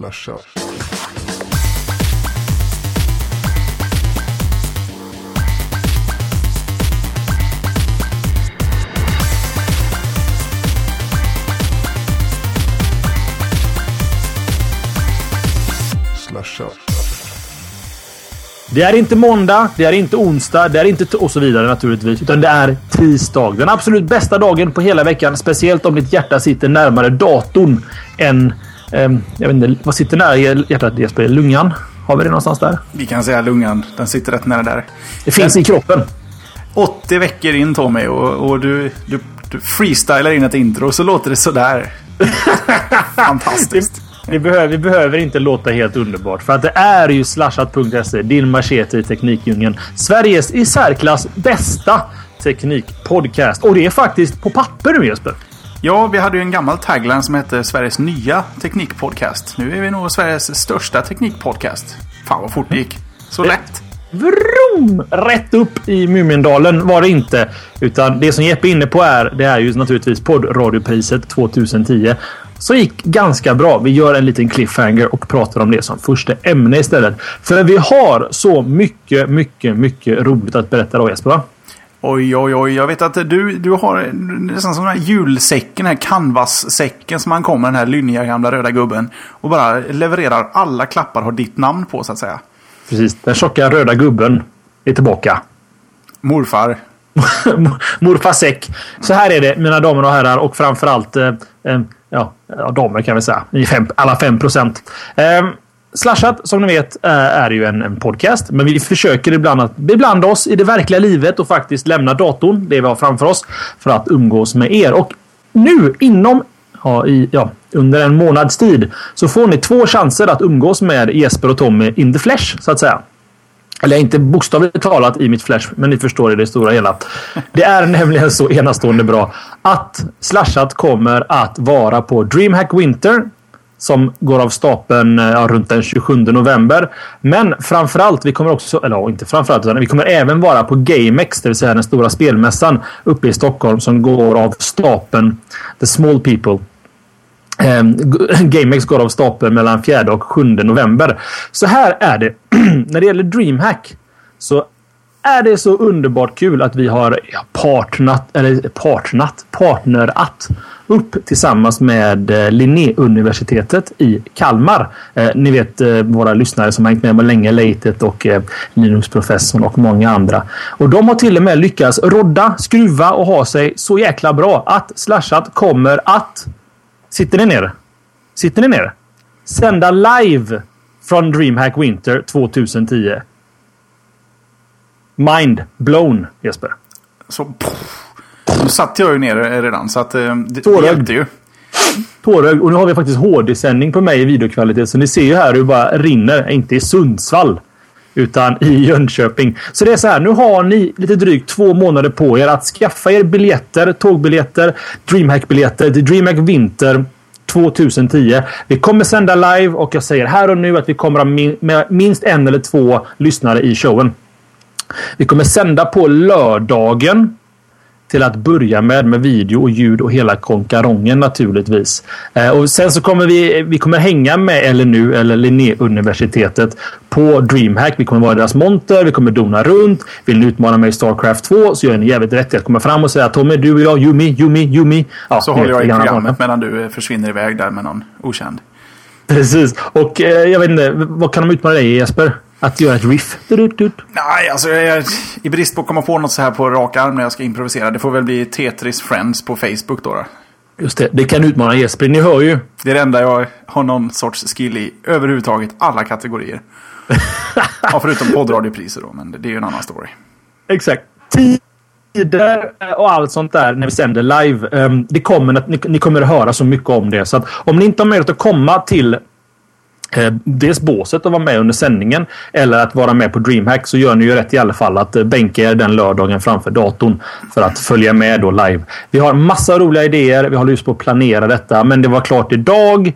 Slasha. Det är inte måndag, det är inte onsdag, det är inte och så vidare naturligtvis. Utan det är tisdag. Den absolut bästa dagen på hela veckan. Speciellt om ditt hjärta sitter närmare datorn än ehm, jag vet inte, vad sitter nära hjärtat Jesper? Lungan? Har vi det någonstans där? Vi kan säga lungan. Den sitter rätt nära där. Det finns i kroppen. 80 veckor in Tommy och, och du, du, du freestylar in ett intro och så låter det sådär. Fantastiskt. Vi behöver, vi behöver inte låta helt underbart. För att det är ju slashat.se, din machete i teknikdjungeln. Sveriges i särklass bästa teknikpodcast. Och det är faktiskt på papper nu Jesper. Ja, vi hade ju en gammal tagline som hette Sveriges nya teknikpodcast. Nu är vi nog Sveriges största teknikpodcast. Fan vad fort det gick. Så lätt. Vroom! Rätt upp i Mumindalen var det inte. Utan det som Jeppe är inne på är, det är ju naturligtvis poddradiopriset 2010. Så gick ganska bra. Vi gör en liten cliffhanger och pratar om det som första ämne istället. För vi har så mycket, mycket, mycket roligt att berätta då Jesper. Va? Oj, oj, oj. Jag vet att du, du har nästan som den här julsäcken, den här canvas-säcken som man kommer den här lynniga gamla röda gubben. Och bara levererar alla klappar har ditt namn på så att säga. Precis. Den tjocka röda gubben är tillbaka. Morfar. Morfar säck. Så här är det mina damer och herrar och framförallt eh, eh, ja, damer kan vi säga. Ni fem, alla fem procent. Eh, Slashat som ni vet eh, är ju en, en, podcast, men vi försöker ibland att beblanda oss i det verkliga livet och faktiskt lämna datorn, det vi har framför oss, för att umgås med er. Och nu inom ja, i, ja, under en månads tid så får ni två chanser att umgås med Jesper och Tommy in the flesh så att säga. Eller inte bokstavligt talat i mitt flash, men ni förstår i det stora hela. Det är nämligen så enastående bra att Slashat kommer att vara på DreamHack Winter som går av stapeln eh, ja, runt den 27 november. Men framförallt, vi kommer också, eller inte framförallt, utan vi kommer även vara på GameX, det vill säga den stora spelmässan uppe i Stockholm som går av stapeln The Small People. Ehm, GameX går av stapeln mellan 4 och 7 november. Så här är det. När det gäller DreamHack så är det så underbart kul att vi har partnat, eller partnat, partnerat upp tillsammans med eh, Linnéuniversitetet i Kalmar. Eh, ni vet eh, våra lyssnare som har hängt med mig länge, Leitet och eh, Linux-professorn och många andra. Och de har till och med lyckats rodda, skruva och ha sig så jäkla bra att Slashat kommer att Sitter ni ner? Sitter ni ner? Sända live från DreamHack Winter 2010. Mind blown, Jesper. Så, pff, nu satt jag ju ner redan så att eh, det Tårögd. hjälpte ju. Tårögd. Och nu har vi faktiskt HD-sändning på mig i videokvalitet. Så ni ser ju här hur det bara rinner. Inte i Sundsvall. Utan i Jönköping. Så det är så här. Nu har ni lite drygt två månader på er att skaffa er biljetter. Tågbiljetter. DreamHack-biljetter till DreamHack Winter 2010. Vi kommer sända live och jag säger här och nu att vi kommer ha minst en eller två lyssnare i showen. Vi kommer sända på lördagen. Till att börja med med video och ljud och hela konkarongen naturligtvis. Eh, och sen så kommer vi, vi kommer hänga med LNU eller Linnéuniversitetet på DreamHack. Vi kommer vara deras monter, vi kommer dona runt. Vill ni utmana mig i Starcraft 2 så gör ni jävligt rätt i att komma fram och säga Tommy, du och jag, Yumi, Yumi, Yumi. Ja, Så håller jag i programmet vanliga. medan du eh, försvinner iväg där med någon okänd. Precis. Och eh, jag vet inte, vad kan de utmana dig i Jesper? Att göra ett riff? Nej, alltså jag är i brist på att komma på något så här på rak arm när jag ska improvisera. Det får väl bli Tetris Friends på Facebook då. då. Just det, det kan utmana Jesper. Ni hör ju. Det är det enda jag har någon sorts skill i. Överhuvudtaget alla kategorier. ja, förutom poddradiopriser då, men det är ju en annan story. Exakt. Tider och allt sånt där när vi sänder live. ehm, Det kommer att, ni, ni kommer att höra så mycket om det. Så att om ni inte har möjlighet att komma till Eh, dels båset att vara med under sändningen eller att vara med på DreamHack så gör ni ju rätt i alla fall att eh, bänka er den lördagen framför datorn för att följa med då live. Vi har massa roliga idéer. Vi håller just på att planera detta, men det var klart idag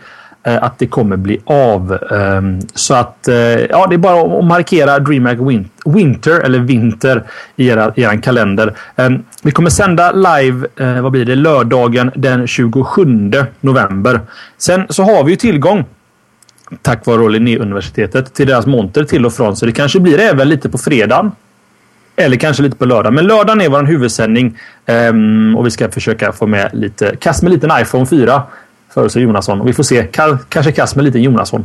eh, att det kommer bli av. Ehm, så att ja, det är bara att markera DreamHack Winter eller Vinter i era, er kalender. Ehm, vi kommer sända live, vad blir det, lördagen den 27 november. Sen så har vi ju tillgång tack vare Linnéuniversitetet till deras monter till och från. Så det kanske blir även lite på fredagen. Eller kanske lite på lördag. Men lördagen är vår huvudsändning. Um, och vi ska försöka få med lite kast med liten iPhone 4 föreslår Jonasson. Och vi får se. Kanske kast med lite Jonasson.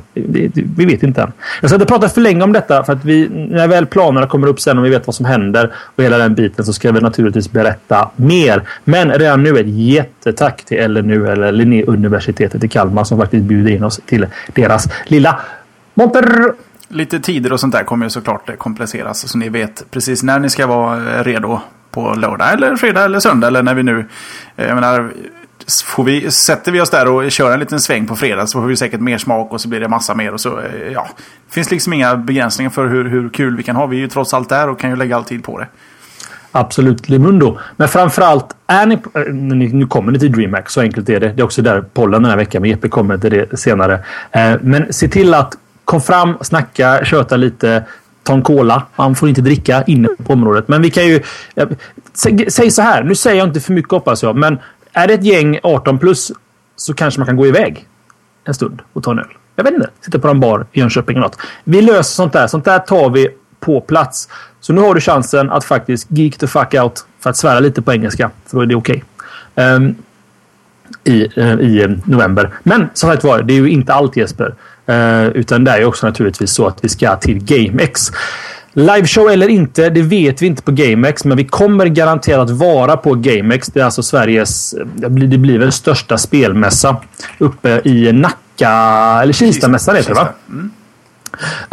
vi vet inte än. Jag ska inte prata för länge om detta. För att vi, när väl planerna kommer upp sen och vi vet vad som händer och hela den biten så ska vi naturligtvis berätta mer. Men redan nu ett jättetack till LNU eller Linnéuniversitetet i Kalmar som faktiskt bjuder in oss till deras lilla monter. Lite tider och sånt där kommer ju såklart kompliceras. Så ni vet precis när ni ska vara redo på lördag eller fredag eller söndag eller när vi nu... Eh, jag menar, får vi, sätter vi oss där och kör en liten sväng på fredag så får vi säkert mer smak och så blir det massa mer. Och så, eh, ja, det finns liksom inga begränsningar för hur, hur kul vi kan ha. Vi är ju trots allt där och kan ju lägga all tid på det. Absolut Limundo. Men framförallt, är ni, eh, nu kommer ni till DreamHack. Så enkelt är det. Det är också där pollen den här veckan. Men Jeppe kommer till det senare. Eh, men se till att kom fram, snacka, köta lite. Ta en cola. Man får inte dricka inne på området. Men vi kan ju... Säg så här. Nu säger jag inte för mycket hoppas jag. Men är det ett gäng 18 plus så kanske man kan gå iväg en stund och ta en öl. Jag vet inte. Sitta på en bar i Jönköping eller något. Vi löser sånt där. Sånt där tar vi på plats. Så nu har du chansen att faktiskt geek the fuck out för att svära lite på engelska. För då är det okej. Okay. Um, i, uh, I eh, november. Men som sagt var, det är ju inte allt Jesper. Uh, utan det är också naturligtvis så att vi ska till GameX. Liveshow eller inte, det vet vi inte på GameX, men vi kommer garanterat vara på GameX. Det är alltså Sveriges, det blir väl största spelmässa uppe i Nacka, eller Kistamässan heter det va? Mm.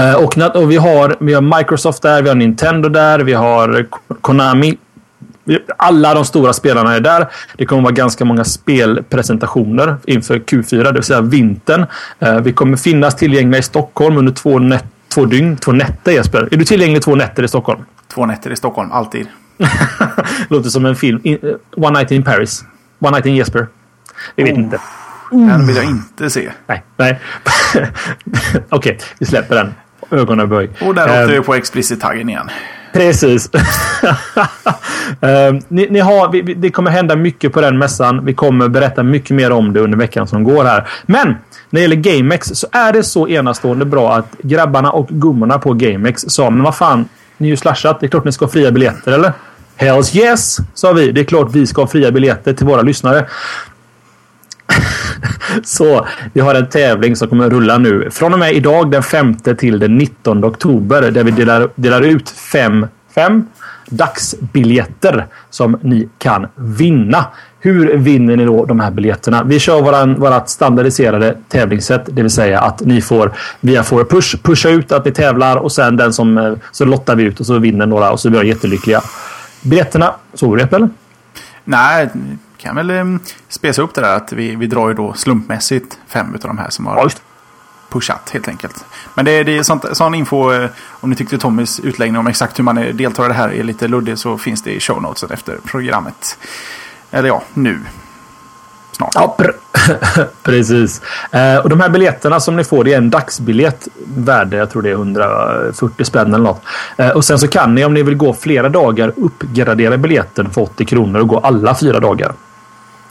Uh, och, och vi, har, vi har Microsoft där, vi har Nintendo där, vi har Konami. Alla de stora spelarna är där. Det kommer vara ganska många spelpresentationer inför Q4, det vill säga vintern. Uh, vi kommer finnas tillgängliga i Stockholm under två nätter två dygn, två nätter Jesper. Är du tillgänglig två nätter i Stockholm? Två nätter i Stockholm, alltid. Låter som en film. In, uh, One Night in Paris. One Night in Jesper. Vi vet oh. inte. Den vill jag inte se. Nej, nej. Okej, okay, vi släpper den. Ögonen böj. Och där åkte um, vi på explicit-taggen igen. Precis. uh, ni, ni, har, vi, det kommer hända mycket på den mässan. Vi kommer berätta mycket mer om det under veckan som går här. Men när det gäller GameX så är det så enastående bra att grabbarna och gummorna på GameX sa men vad fan, ni är ju slashat. Det är klart ni ska ha fria biljetter eller? Hells yes, sa vi. Det är klart vi ska ha fria biljetter till våra lyssnare. Så vi har en tävling som kommer rulla nu från och med idag den 5 till den 19 oktober där vi delar, delar ut fem, fem dagsbiljetter som ni kan vinna. Hur vinner ni då de här biljetterna? Vi kör våran, vårat standardiserade tävlingssätt, det vill säga att ni får via får push pusha ut att ni tävlar och sen den som så lottar vi ut och så vinner några och så blir de jättelyckliga. Biljetterna, såg du det eller? Nej, kan väl um, spesa upp det där att vi, vi drar ju då slumpmässigt fem av de här som har Just. pushat helt enkelt. Men det, det är sånt, sån info, eh, om ni tyckte Tommys utläggning om exakt hur man deltar i det här är lite luddig så finns det i show notesen efter programmet. Eller ja, nu. Snart. Ja, pr precis. Eh, och de här biljetterna som ni får, det är en dagsbiljett värde, jag tror det är 140 spänn eller något. Eh, och sen så kan ni om ni vill gå flera dagar uppgradera biljetten för 80 kronor och gå alla fyra dagar.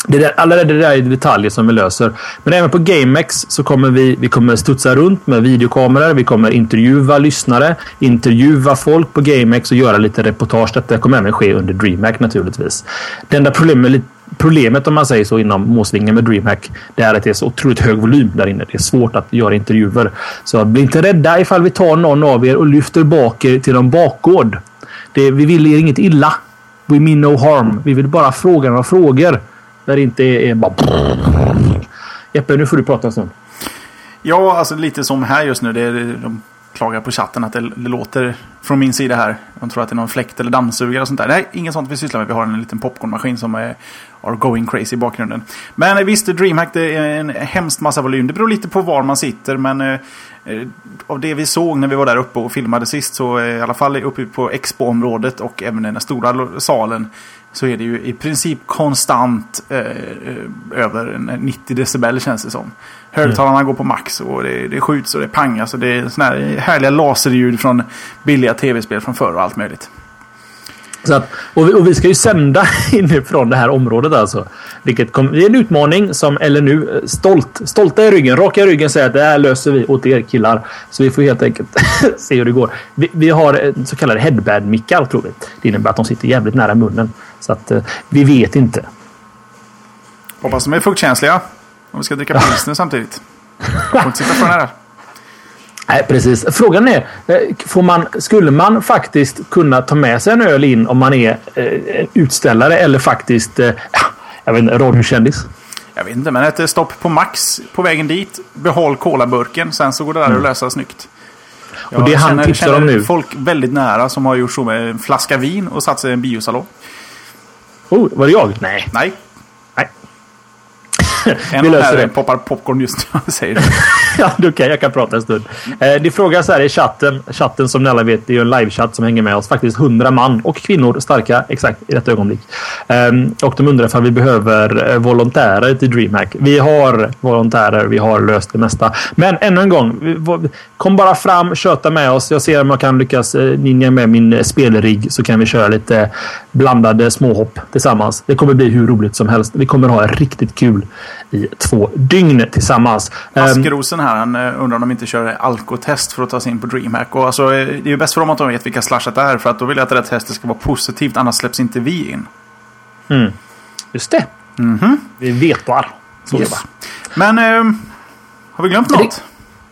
Det där, alla det där är detaljer som vi löser. Men även på GameX så kommer vi, vi kommer studsa runt med videokameror. Vi kommer intervjua lyssnare, intervjua folk på GameX och göra lite reportage. Detta kommer även ske under DreamHack naturligtvis. Det enda problemet, problemet om man säger så inom måsvingen med DreamHack det är att det är så otroligt hög volym där inne. Det är svårt att göra intervjuer. Så bli inte rädda ifall vi tar någon av er och lyfter bak er till en bakgård. Det, vi vill er inget illa. We mean no harm. Vi vill bara fråga några frågor. Där det inte är bara... Jeppe, nu får du prata en stund. Ja, alltså lite som här just nu. Det är, de klagar på chatten att det, det, låter från min sida här. De tror att det är någon fläkt eller dammsugare och sånt där. Nej, inget sånt vi sysslar med. Vi har en liten popcornmaskin som är are going crazy i bakgrunden. Men eh, visst, DreamHack det är en hemskt massa volym. Det beror lite på var man sitter. Men eh, eh, av det vi såg när vi var där uppe och filmade sist så eh, i alla fall uppe på Expo-området och även i den stora salen så är det ju i princip konstant eh, eh över 90 decibel känns det som. Högtalarna mm. går på max och det, det skjuts och det pangas och det är såna här härliga laserljud från billiga tv-spel från förr och allt möjligt. Att, och, vi, och, vi, ska ju sända inifrån det här området alltså. Vilket kom, det är en utmaning som LNU eh, stolt, stolta i ryggen, raka i ryggen säger att det här löser vi åt er killar. Så vi får helt enkelt se hur det går. Vi, vi har så kallade headband-mickar tror vi. Det innebär att de sitter jävligt nära munnen. Så att eh, vi vet inte. Hoppas de är fuktkänsliga. Om vi ska dricka pilsner samtidigt. Får inte sitta för nära. Nej, precis. Frågan är, eh, får man, skulle man faktiskt kunna ta med sig en öl in om man är eh, utställare eller faktiskt eh, jag vet inte, radiokändis? Jag vet inte, men ett stopp på Max på vägen dit. Behåll kolaburken. Sen så går det där mm. att lösa snyggt. Jag och det han tipsar om nu. folk väldigt nära som har gjort så med en flaska vin och satt sig i en biosalong. Oh, var det jag? Nej. Nej. En av här poppar popcorn just nu. Säger du. ja, okej. Okay, jag kan prata en stund. Eh, det frågas här i chatten. Chatten som ni alla vet, det är ju en livechatt som hänger med oss. Faktiskt 100 man och kvinnor starka exakt i detta ögonblick. Eh, och de undrar ifall vi behöver eh, volontärer till DreamHack. Vi har volontärer. Vi har löst det mesta. Men ännu en gång. Kom bara fram, köta med oss. Jag ser om jag kan lyckas eh, ninja med min eh, spelrigg så kan vi köra lite blandade småhopp tillsammans. Det kommer bli hur roligt som helst. Vi kommer ha riktigt kul i två dygn tillsammans. Ehm, Askerosen här, han eh, undrar om de inte kör alkotest för att ta sig in på DreamHack. Och alltså, det är ju bäst för dem att de vet vilka slashat det är. För att då vill jag att det där testet ska vara positivt, annars släpps inte vi in. Mm. Just det. Mm -hmm. Vi vetar. Så yes. Men eh, har vi glömt något?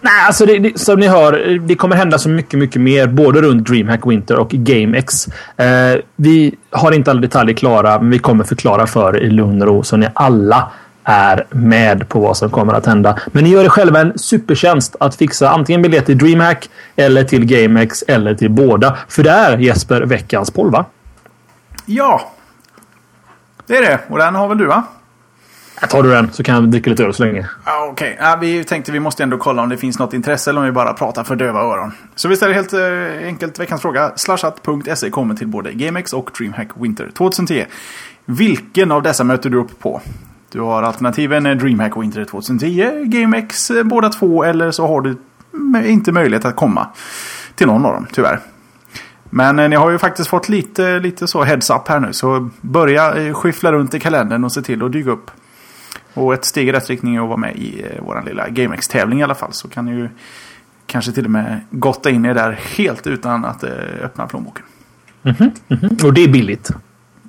Nej, alltså det, det, som ni hör, det kommer hända så mycket, mycket mer både runt DreamHack Winter och GameX. Eh, vi har inte alla detaljer klara, men vi kommer förklara för er i lugn och ro så ni alla är med på vad som kommer att hända. Men ni gör er själva en supertjänst att fixa antingen biljett till DreamHack eller till GameX eller till båda. För det är Jesper veckans poll, va? Ja, det är det. Och den har väl du, va? Jag tar du den så kan jag dricka lite öl så länge. Ja, Okej, okay. ja, vi tänkte vi måste ändå kolla om det finns något intresse eller om vi bara pratar för döva öron. Så vi ställer helt eh, enkelt veckans fråga. Slashat.se kommer till både GameX och DreamHack Winter 2010. Vilken av dessa möter du upp på? Du har alternativen DreamHack Winter 2010, GameX eh, båda två eller så har du inte möjlighet att komma till någon av dem tyvärr. Men eh, ni har ju faktiskt fått lite, lite så heads up här nu. Så börja eh, skyffla runt i kalendern och se till att dyka upp. Och ett steg i rätt riktning är att vara med i vår lilla GameX-tävling i alla fall. Så kan ni ju kanske till och med gotta in er där helt utan att öppna plånboken. Mm -hmm, mm -hmm. Och det är billigt?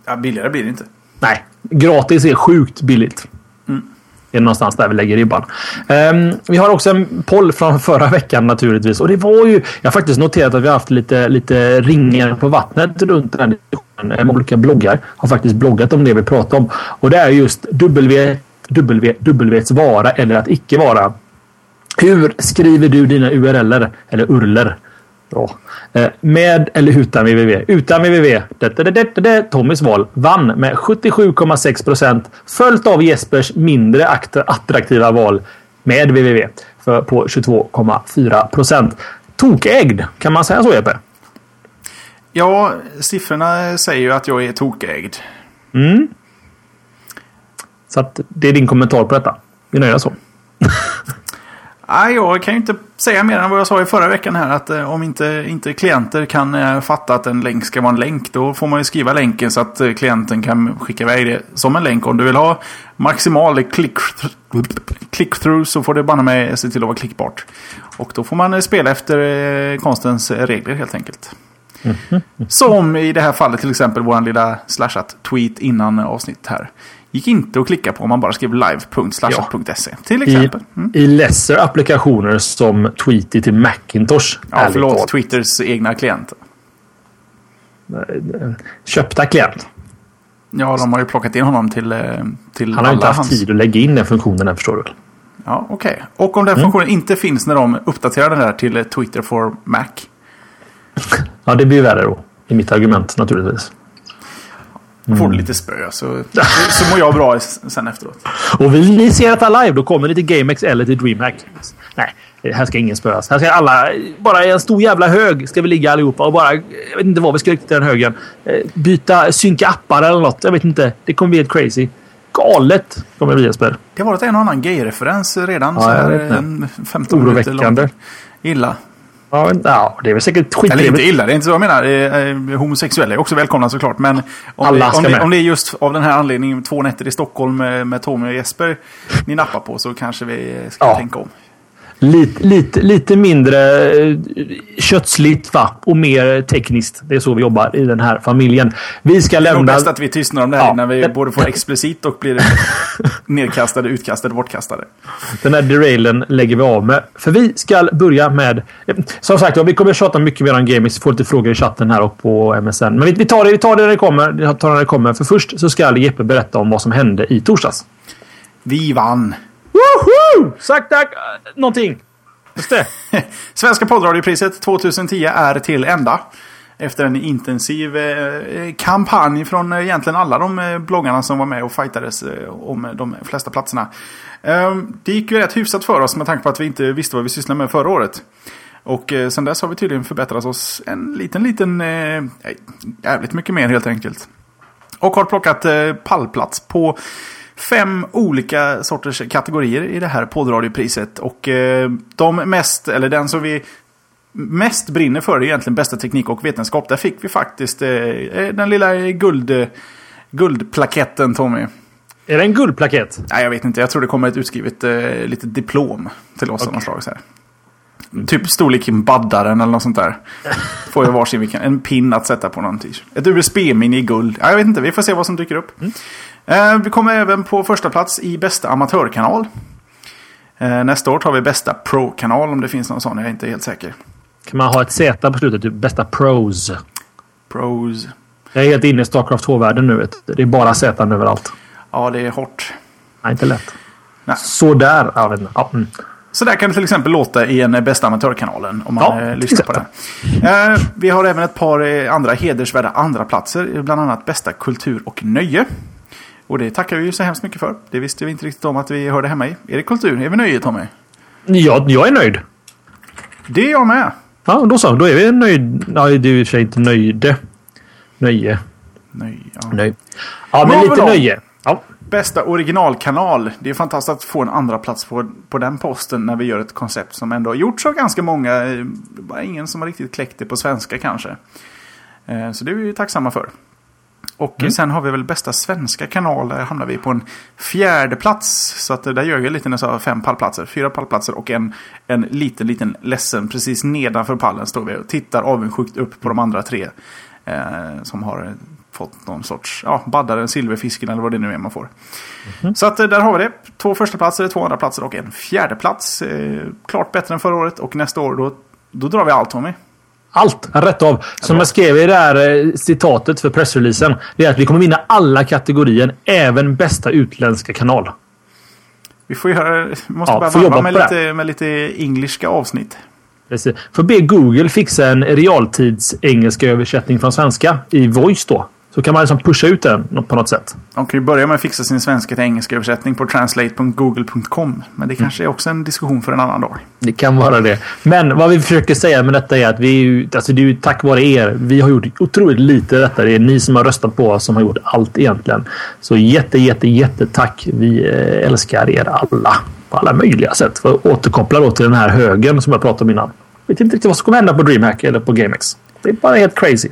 Ja, billigare blir det inte. Nej, gratis är sjukt billigt. Mm. Det är någonstans där vi lägger ribban. Um, vi har också en poll från förra veckan naturligtvis. Och det var ju... Jag har faktiskt noterat att vi har haft lite, lite ringar på vattnet runt den här diskussionen. Olika bloggar har faktiskt bloggat om det vi pratar om. Och det är just W, W, W's vara eller att icke vara. Hur skriver du dina URLer eller URLer? Ja. Eh, med eller utan www? Utan www. Tommys val vann med 77,6 procent. Följt av Jespers mindre attraktiva val med för på 22,4 procent. Tokägd. Kan man säga så Jeppe? Ja, siffrorna säger ju att jag är tokägd. Mm. Så det är din kommentar på detta. Vi nöjer så. Nej, jag kan ju inte säga mer än vad jag sa i förra veckan här. Att eh, om inte, inte klienter kan eh, fatta att en länk ska vara en länk. Då får man ju skriva länken så att eh, klienten kan skicka iväg det som en länk. Om du vill ha maximal click-through så får det banne mig se till att vara klickbart. Och då får man spela efter konstens regler helt enkelt. Mm -hmm. Som i det här fallet till exempel vår lilla slashat tweet innan avsnitt här gick inte att klicka på om man bara skrev live.slashat.se. Ja. Till exempel. Mm. I, I lesser applikationer som Tweety till Macintosh. Ja, förlåt. Tal. Twitters egna klient. Köpta klient. Ja, de har ju plockat in honom till, eh, till Han har inte haft hans... tid att lägga in den funktionen här, förstår du. Ja, okej. Okay. Och om den mm. funktionen inte finns när de uppdaterar den där till Twitter for Mac? ja, det blir värre då. I mitt argument naturligtvis. Mm. Får du lite spö så, så mår jag bra sen efteråt. Och vill ni se detta live då kommer ni till GameX eller till DreamHack. Nej, här ska ingen spöas. Här ska alla... Bara i en stor jävla hög ska vi ligga allihopa och bara... Jag vet inte vad vi ska rikta den högen. Eh, byta, synka appar eller något. Jag vet inte. Det kommer bli helt crazy. Galet kommer det bli Jesper. Det har varit en och annan gay-referens redan. Ja, så här, 15 Oroväckande. Illa. Ja, ja, det är väl säkert Eller inte illa, det är inte så jag menar. Eh, homosexuella är också välkomna såklart. Men om, Alla det, om, det, om det är just av den här anledningen två nätter i Stockholm med, med Tommy och Jesper ni nappar på så kanske vi ska Ja. tänka om. Lite, lite, lite mindre eh, kötsligt va? och mer tekniskt. Det är så vi jobbar i den här familjen. Vi ska Det är lämna... bäst att vi tystnar om det här Ja. innan vi både får explicit och blir nedkastade, utkastade, bortkastade. Den här derailen lägger vi av med. För vi ska börja med... Som sagt, vi kommer tjata mycket mer om games. Vi får lite frågor i chatten här och på MSN. Men vi, vi, tar det, vi tar det när det kommer. Vi tar det när det kommer. För först så ska Jeppe berätta om vad som hände i torsdags. Vi vann! Woho! Sack tack! Eh, någonting. Just det. Svenska poddradiopriset 2010 är till ända. Efter en intensiv eh, kampanj från eh, egentligen alla de eh, bloggarna som var med och fightades eh, om de flesta platserna. Eh, det gick ju rätt hyfsat för oss med tanke på att vi inte visste vad vi sysslade med förra året. Och eh, sen dess har vi tydligen förbättrat oss en liten, liten... Eh, jävligt mycket mer helt enkelt. Och har plockat eh, pallplats på fem olika sorters kategorier i det här poddradiopriset. Och eh, de mest, eller den som vi mest brinner för är egentligen bästa teknik och vetenskap. Där fick vi faktiskt eh, den lilla guld, eh, guldplaketten Tommy. Är det en guldplakett? Nej, jag vet inte. Jag tror det kommer ett utskrivet eh, litet diplom till oss av något slag. Så här. Typ storlek baddaren eller något sånt där. Får jag varsin vilken. En pin att sätta på någon t-shirt. Ett USB-minne i guld. Ja, jag vet inte. Vi får se vad som dyker upp. Eh, vi kommer även på första plats i bästa amatörkanal. Eh, nästa år tar vi bästa pro-kanal om det finns någon sån. Jag är inte helt säker. Kan man ha ett Z på slutet? Typ bästa pros. Pros. Jag är helt inne i Starcraft 2-världen nu. Det är bara Z överallt. Ja, det är hårt. Nej, inte lätt. Nej. Sådär. Jag vet inte. Ja, mm. Så där kan det till exempel låta i en eh, bästa amatörkanalen om man Ja, eh, lyssnar på. Eh, vi har även ett par eh, andra hedersvärda andra platser, bland annat bästa kultur och nöje. Och det tackar vi ju så hemskt mycket för. Det visste vi inte riktigt om att vi hörde hemma i. Är det kultur? Är vi nöje Tommy? jag, jag är nöjd. Det är jag med. Ja, då så. Då är vi nöjd. Ja, det är i och för sig inte nöjde. Nöje. Nöje. Ja. Nöjd. Ja, men Men lite nöje. Ja. Bästa originalkanal. Det är fantastiskt att få en andra plats på, på den posten när vi gör ett koncept som ändå har gjorts av ganska många. eh, Bara ingen som har riktigt kläckt det på svenska kanske. Eh, Så det är vi tacksamma för. Och Mm. sen har vi väl bästa svenska kanal. Där hamnar vi på en fjärde plats. Så att där gör jag lite när jag sa fem pallplatser. Fyra pallplatser och en, en liten, liten ledsen. Precis nedanför pallen står vi och tittar avundsjukt upp på de andra tre. Eh, som har fått någon sorts, ja, baddaren, silverfisken eller vad det nu är man får. Så att eh, där har vi det. Två första platser, två andra platser och en fjärde plats. Eh, klart bättre än förra året och nästa år då, då drar vi allt Tommy. Allt rätt av. Som jag skrev i det här eh, citatet för pressreleasen. Det är att vi kommer vinna alla kategorier. Även bästa utländska kanal. Vi får göra, vi måste Ja, bara varva med lite, med lite engelska avsnitt. Precis. Får be Google fixa en realtids engelska översättning från svenska i voice då. Så kan man liksom pusha ut den på något sätt. De kan ju börja med att fixa sin svenska till engelska översättning på translate.google.com. Men det kanske är också en diskussion för en annan dag. Det kan vara det. Men vad vi försöker säga med detta är att vi alltså det är ju tack vare er. Vi har gjort otroligt lite detta. Det är ni som har röstat på oss som har gjort allt egentligen. Så jätte, jätte, jätte tack. Vi eh, älskar er alla på alla möjliga sätt. För att återkoppla då till den här högen som jag pratade om innan. vet inte riktigt vad som kommer hända på DreamHack eller på GameX. Det är bara helt crazy.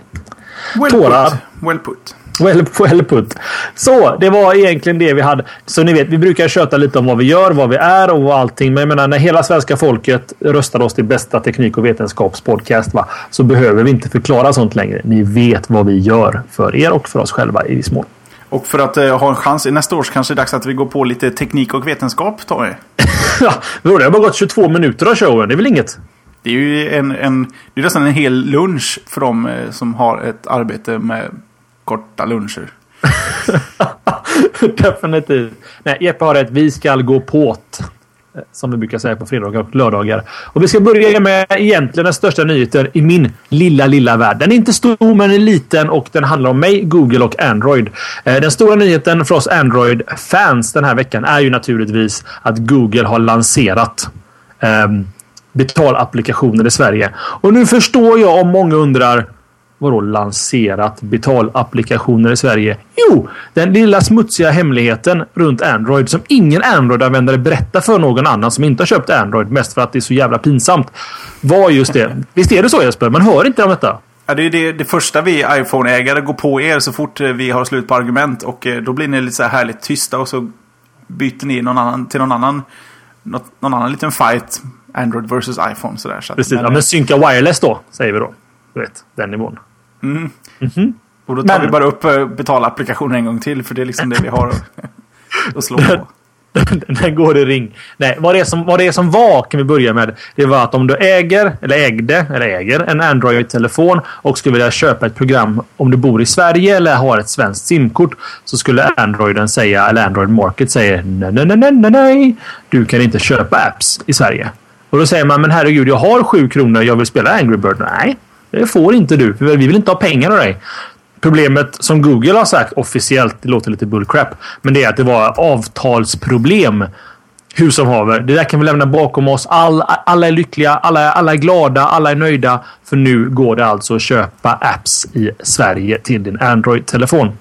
Well Tårar. Well put. Well, well put. Så det var egentligen det vi hade. Så ni vet, vi brukar köta lite om vad vi gör, vad vi är och allting. Men jag menar, när hela svenska folket röstar oss till bästa teknik och vetenskapspodcast va, så behöver vi inte förklara sånt längre. Ni vet vad vi gör för er och för oss själva i viss mån. Och för att eh, ha en chans i nästa års kanske det är dags att vi går på lite teknik och vetenskap, Tommy. Ja, det har bara gått 22 minuter av showen. Det är väl inget? Det är ju en, en, det är nästan en hel lunch för de eh, som har ett arbete med korta luncher. Definitivt. Nej, Jeppe har rätt. Vi ska gå på't. Eh, som vi brukar säga på fredagar och lördagar. Och vi ska börja med egentligen den största nyheten i min lilla, lilla värld. Den är inte stor, men den är liten och den handlar om mig, Google och Android. Eh, den stora nyheten för oss Android-fans den här veckan är ju naturligtvis att Google har lanserat um, betalapplikationer i Sverige. Och nu förstår jag om många undrar vadå lanserat betalapplikationer i Sverige? Jo, den lilla smutsiga hemligheten runt Android som ingen Android-användare berättar för någon annan som inte har köpt Android. Mest för att det är så jävla pinsamt. Var just det. Visst är det så Jesper? Man hör inte om detta. Ja, det är det, det första vi iPhone-ägare går på er så fort eh, vi har slut på argument. Och eh, då blir ni lite så här härligt tysta och så byter ni någon annan, till någon annan, något, någon annan liten fight. Android versus iPhone. Så där, så Precis. Men, ja, men synka wireless då, säger vi då. Du vet, den nivån. Mm. Mm -hmm. Och då tar men, vi bara upp eh, betalapplikationen en gång till. För det är liksom det vi har att slå på. den går i ring. Nej, vad det, är som, vad det är som var kan vi börja med. Det var att om du äger, eller ägde, eller äger en Android-telefon och skulle vilja köpa ett program om du bor i Sverige eller har ett svenskt simkort så skulle Androiden säga, eller Android Market säger nej, nej, nej, nej, nej. Du kan inte köpa apps i Sverige. Och då säger man, men herregud, jag har sju kronor. Jag vill spela Angry Bird. Nej, det får inte du. För vi vill inte ha pengar av dig. Problemet som Google har sagt officiellt, det låter lite bullcrap, men det är att det var avtalsproblem. Hur som haver, det där kan vi lämna bakom oss. All, alla är lyckliga, alla, alla är glada, alla är nöjda. För nu går det alltså att köpa apps i Sverige till din Android-telefon.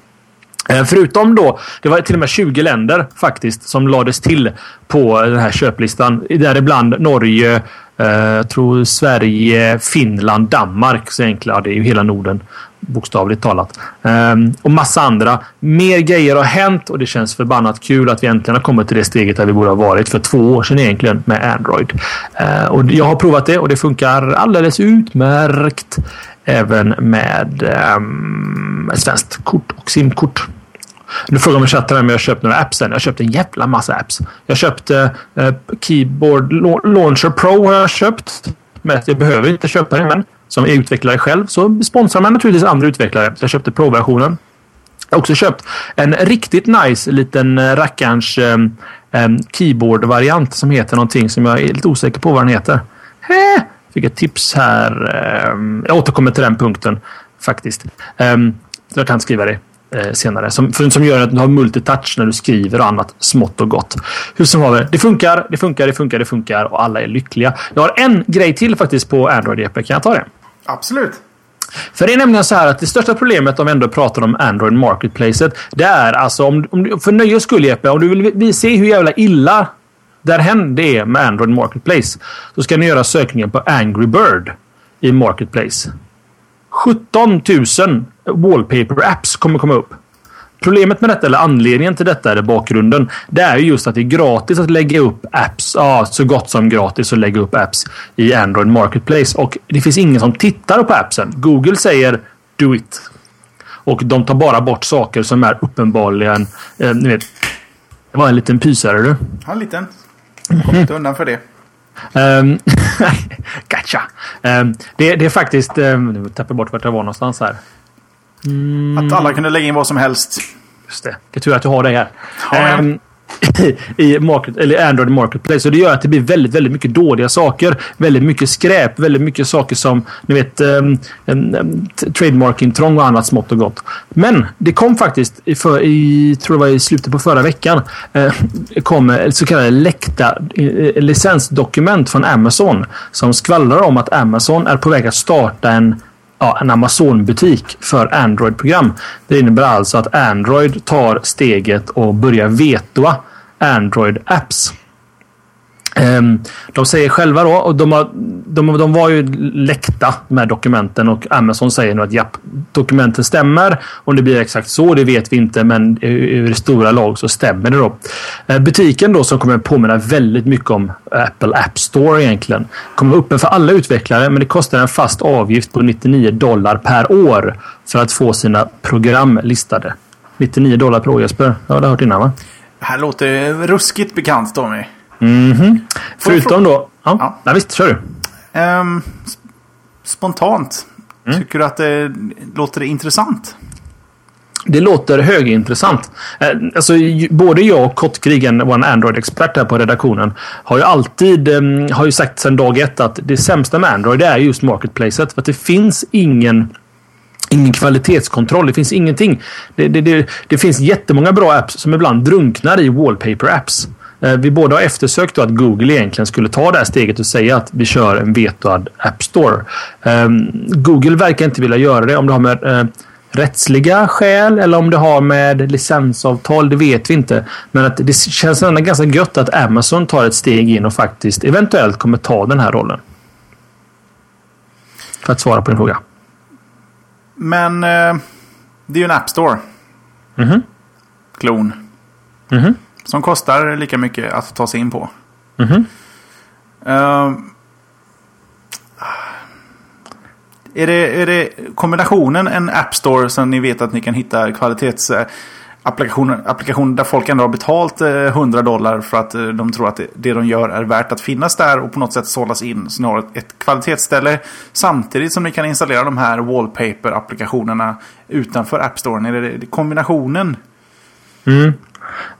Eh, förutom då, det var till och med 20 länder faktiskt som lades till på den här köplistan. Däribland Norge, eh, tror Sverige, Finland, Danmark. Så enkla, det är ju hela Norden bokstavligt talat. Um, och massa andra. Mer grejer har hänt och det känns förbannat kul att vi äntligen har kommit till det steget där vi borde ha varit för två år sedan egentligen med Android. Uh, och jag har provat det och det funkar alldeles utmärkt. Även med um, svenskt kort och simkort. Nu frågar man chatten om jag har köpt några apps än. Jag köpte en jävla massa apps. Jag köpte eh, Keyboard Launcher Pro har jag köpt. Men jag behöver inte köpa det men som är utvecklare själv så sponsrar man naturligtvis andra utvecklare. Jag köpte Pro-versionen. Jag har också köpt en riktigt nice liten eh, rackarns eh, eh, keyboard-variant som heter någonting som jag är lite osäker på vad den heter. Hä? Fick ett tips här. Eh, jag återkommer till den punkten faktiskt. Jag kan skriva det eh, senare. Som, för, som gör att du har multitouch när du skriver och annat smått och gott. Hur som haver, det funkar, det funkar, det funkar, det funkar och alla är lyckliga. Jag har en grej till faktiskt på Android EP. Kan jag ta det? Absolut. För det är nämligen så här att det största problemet om vi ändå pratar om Android Marketplacet. Det är alltså om, om för nöjes skull Jeppe, om du vill se hur jävla illa därhen det är med Android Marketplace. Så ska ni göra sökningen på Angry Bird i Marketplace. 17 000 wallpaper apps kommer komma upp. Problemet med detta, eller anledningen till detta, eller bakgrunden, det är just att det är gratis att lägga upp apps. Ja, så gott som gratis att lägga upp apps i Android Marketplace. Och det finns ingen som tittar på appsen. Google säger do it. Och de tar bara bort saker som är uppenbarligen... Eh, ni vet, det var en liten pysare du. Ja, en liten. Kom inte undan för det. Um, gotcha. Um, det, det, är faktiskt... Um, nu tappar jag bort vart jag var någonstans här. Mm. Att alla kunde lägga in vad som helst. Just det. Det är tur att du har det här. Ja, um, i market, eller Android Marketplace. Så det gör att det blir väldigt, väldigt mycket dåliga saker. Väldigt mycket skräp. Väldigt mycket saker som ni vet um, um, trademark-intrång och annat smått och gott. Men det kom faktiskt i, för, i tror det var i slutet på förra veckan. Uh, kom så kallade läckta uh, licensdokument från Amazon som skvallrar om att Amazon är på väg att starta en ja, en Amazon-butik för Android-program. Det innebär alltså att Android tar steget och börjar vetoa Android-apps. Ehm, de säger själva då, och de, har, de, de var ju läckta med dokumenten och Amazon säger nu att japp, dokumenten stämmer. Om det blir exakt så, det vet vi inte, men i det stora lag så stämmer det då. Eh, butiken då som kommer påminna väldigt mycket om Apple App Store egentligen. Kommer vara öppen för alla utvecklare, men det kostar en fast avgift på 99 dollar per år för att få sina program listade. 99 dollar per år Jesper. Ja, det har du hört innan va? Det här låter ruskigt bekant Tommy. Mm -hmm. Förutom då... Ja, ja. ja visst, kör du. Um, spontant. Mm. Tycker du att det låter intressant? Det låter högintressant. Eh, alltså, både jag och Kottkrigen, vår Android-expert här på redaktionen, har ju alltid um, har ju sagt sedan dag ett att det sämsta med Android är just marketplacet. För att det finns ingen ingen kvalitetskontroll. Det finns ingenting. Det, det, det, det finns jättemånga bra apps som ibland drunknar i wallpaper apps. Eh, vi båda har eftersökt att Google egentligen skulle ta det här steget och säga att vi kör en vetoad App Store. Ehm, Google verkar inte vilja göra det om det har med eh, rättsliga skäl eller om det har med licensavtal, det vet vi inte. Men att det känns ändå ganska gött att Amazon tar ett steg in och faktiskt eventuellt kommer ta den här rollen. För att svara på din fråga. Men eh, det är ju en App Store. Mhm. Klon. Mhm. Som kostar lika mycket att ta sig in på. Mhm. Eh, är, det, är det kombinationen en App Store som ni vet att ni kan hitta kvalitets... Applikationer, applikationer där folk ändå har betalt eh, 100 dollar för att eh, de tror att det, de gör är värt att finnas där och på något sätt sållas in. Så ni har ett, kvalitetsställe samtidigt som ni kan installera de här wallpaper-applikationerna utanför App Store. Är det kombinationen? Mm.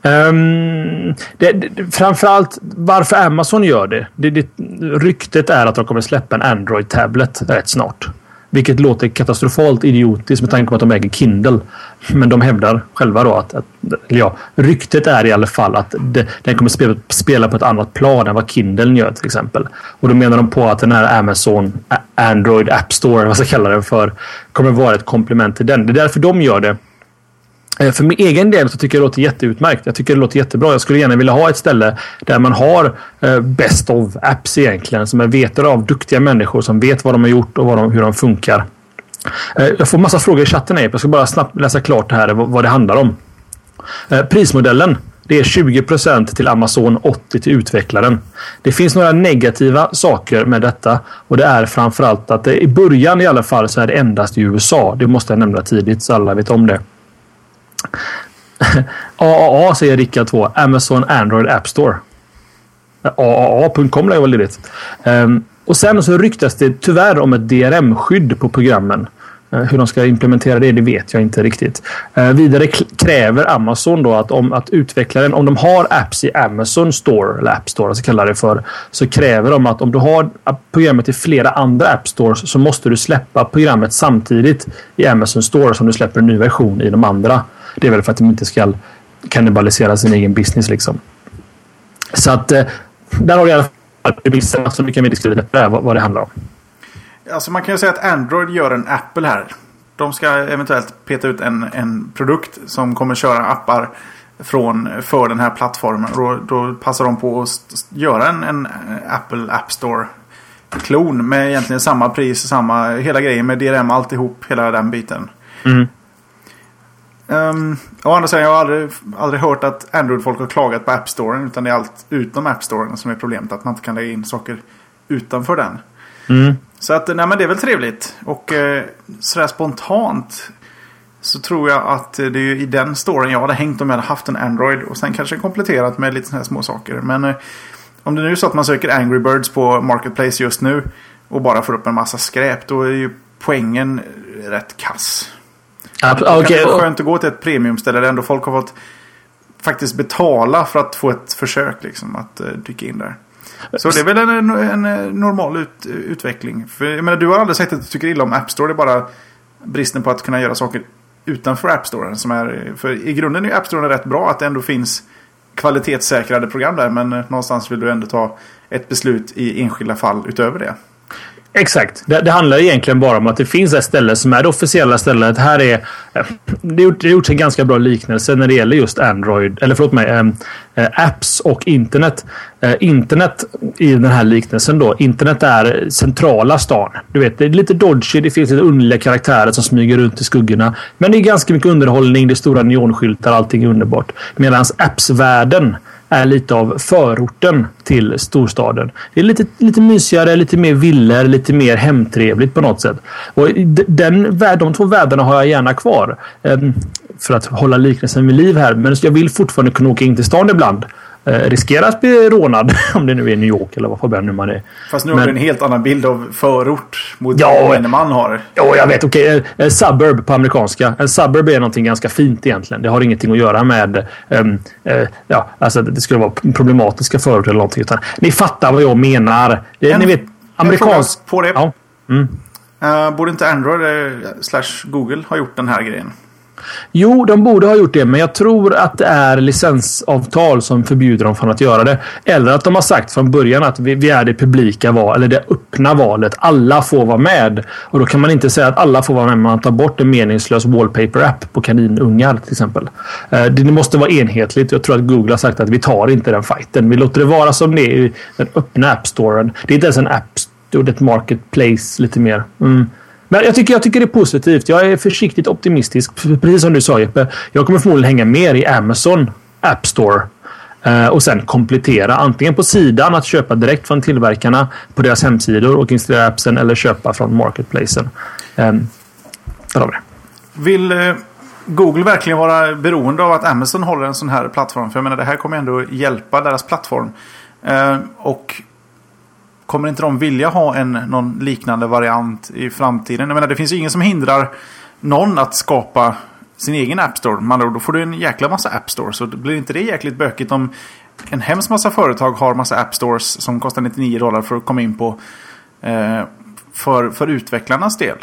Um, det, det, framförallt varför Amazon gör det, det, det. Ryktet är att de kommer släppa en Android-tablet rätt snart. Vilket låter katastrofalt idiotiskt med tanke på att de äger Kindle. Men de hävdar själva då att, att ja, ryktet är i alla fall att det, den kommer spela, spela på ett annat plan än vad Kindle gör till exempel. Och då menar de på att den här Amazon Android App Store, vad ska jag kalla den för, kommer vara ett komplement till den. Det är därför de gör det. Eh, för min egen del så tycker jag det låter jätteutmärkt. Jag tycker det låter jättebra. Jag skulle gärna vilja ha ett ställe där man har eh, best of apps egentligen. Som är vetare av duktiga människor som vet vad de har gjort och vad de, hur de funkar. Eh, jag får massa frågor i chatten. Jag ska bara snabbt läsa klart det här vad det handlar om. Prismodellen. Det är 20% till Amazon, 80 till utvecklaren. Det finns några negativa saker med detta och det är framförallt att det, i början i alla fall så är det endast i USA. Det måste jag nämna tidigt så alla vet om det. AAA säger Rickard 2. Amazon Android App Store. AAA.com lär ju vara ledigt. Um, ehm, och sen så ryktas det tyvärr om ett DRM-skydd på programmen. Eh, hur de ska implementera det, det vet jag inte riktigt. Eh, vidare kräver Amazon då att om att utvecklaren, om de har apps i Amazon Store, eller App Store, så kallar det för, så kräver de att om du har programmet i flera andra App Stores så måste du släppa programmet samtidigt i Amazon Store som du släpper en ny version i de andra. Det är väl för att de inte ska kannibalisera sin egen business liksom. Så att eh, där har vi i alla fall premissen som vi kan diskutera vad, vad det handlar om. Alltså man kan ju säga att Android gör en Apple här. De ska eventuellt peta ut en, en produkt som kommer köra appar från, för den här plattformen. Då, då passar de på att göra en, en Apple App Store klon med egentligen samma pris, samma hela grejen med DRM alltihop, hela den biten. Mm. Um, å andra sidan, jag har aldrig, aldrig hört att Android-folk har klagat på App Store. Utan det är allt utom App Store som är problemet. Att man inte kan lägga in saker utanför den. Mm. Så att, nej men det är väl trevligt. Och eh, sådär spontant. Så tror jag att det är i den storen jag hade hängt om jag hade haft en Android. Och sen kanske kompletterat med lite sådana här små saker. Men eh, om det nu är så att man söker Angry Birds på Marketplace just nu. Och bara får upp en massa skräp. Då är ju poängen rätt kass. Det okay. kan vara skönt att gå till ett premiumställe där ändå folk har fått faktiskt betala för att få ett försök liksom, att uh, dyka in där. Så det är väl en, en, en normal ut, utveckling. För, jag menar, du har aldrig sagt att du tycker illa om App Store. Det är bara bristen på att kunna göra saker utanför App Store. Som är, för i grunden är App Store rätt bra att det ändå finns kvalitetssäkrade program där. Men någonstans vill du ändå ta ett beslut i enskilda fall utöver det. Exakt. Det, det, handlar egentligen bara om att det finns ett ställe som är det officiella stället. Här är, eh, det har gjorts en ganska bra liknelse när det gäller just Android, eller förlåt mig, ehm, eh, apps och internet. Eh, internet i den här liknelsen då. Internet är centrala stan. Du vet, det är lite dodgy, det finns lite underliga karaktärer som smyger runt i skuggorna. Men det är ganska mycket underhållning, det är stora neonskyltar, allting är underbart. Medan appsvärlden är lite av förorten till storstaden. Det är lite, lite mysigare, lite mer villor, lite mer hemtrevligt på något sätt. Och den, de två världarna har jag gärna kvar. Ehm, för att hålla liknelsen vid liv här. Men jag vill fortfarande kunna åka in till stan ibland. Eh, riskera att bli rånad om det nu är New York eller vad fan nu man är. Fast nu har Men- du en helt annan bild av förort mot Ja, vad en man har. Ja, jag vet. Okej, okay. suburb på amerikanska. En suburb är någonting ganska fint egentligen. Det har ingenting att göra med... ehm, eh, ja, alltså det skulle vara problematiska förorter eller någonting. Utan, ni fattar vad jag menar. Det, En- ni vet, amerikansk... på det. Ja. Mm. Uh, borde inte Android eh, slash Google ha gjort den här grejen? Jo, de borde ha gjort det, men jag tror att det är licensavtal som förbjuder dem från att göra det. Eller att de har sagt från början att vi, vi är det publika val, eller det öppna valet. Alla får vara med. Och då kan man inte säga att alla får vara med, man tar bort en meningslös wallpaper-app på kaninungar till exempel. Eh, det måste vara enhetligt. Jag tror att Google har sagt att vi tar inte den fighten. Vi låter det vara som det är i den öppna app-storen. Det är inte ens en app store, det är ett marketplace lite mer. Mm. Men jag tycker, jag tycker det är positivt. Jag är försiktigt optimistisk. Precis som du sa Jeppe. Jag kommer förmodligen hänga mer i Amazon App Store. Eh, och sen komplettera antingen på sidan att köpa direkt från tillverkarna på deras hemsidor och installera appsen eller köpa från marketplacen. Um, där har vi det. Vill eh, Google verkligen vara beroende av att Amazon håller en sån här plattform? För jag menar det här kommer ändå hjälpa deras plattform. Ehm, och kommer inte de vilja ha en någon liknande variant i framtiden? Jag menar, det finns ju ingen som hindrar någon att skapa sin egen App Store. Man, då får du en jäkla massa App Stores. Så blir inte det jäkligt bökigt om en hemskt massa företag har massa App Stores som kostar 99 dollar för att komma in på eh, för, för utvecklarnas del?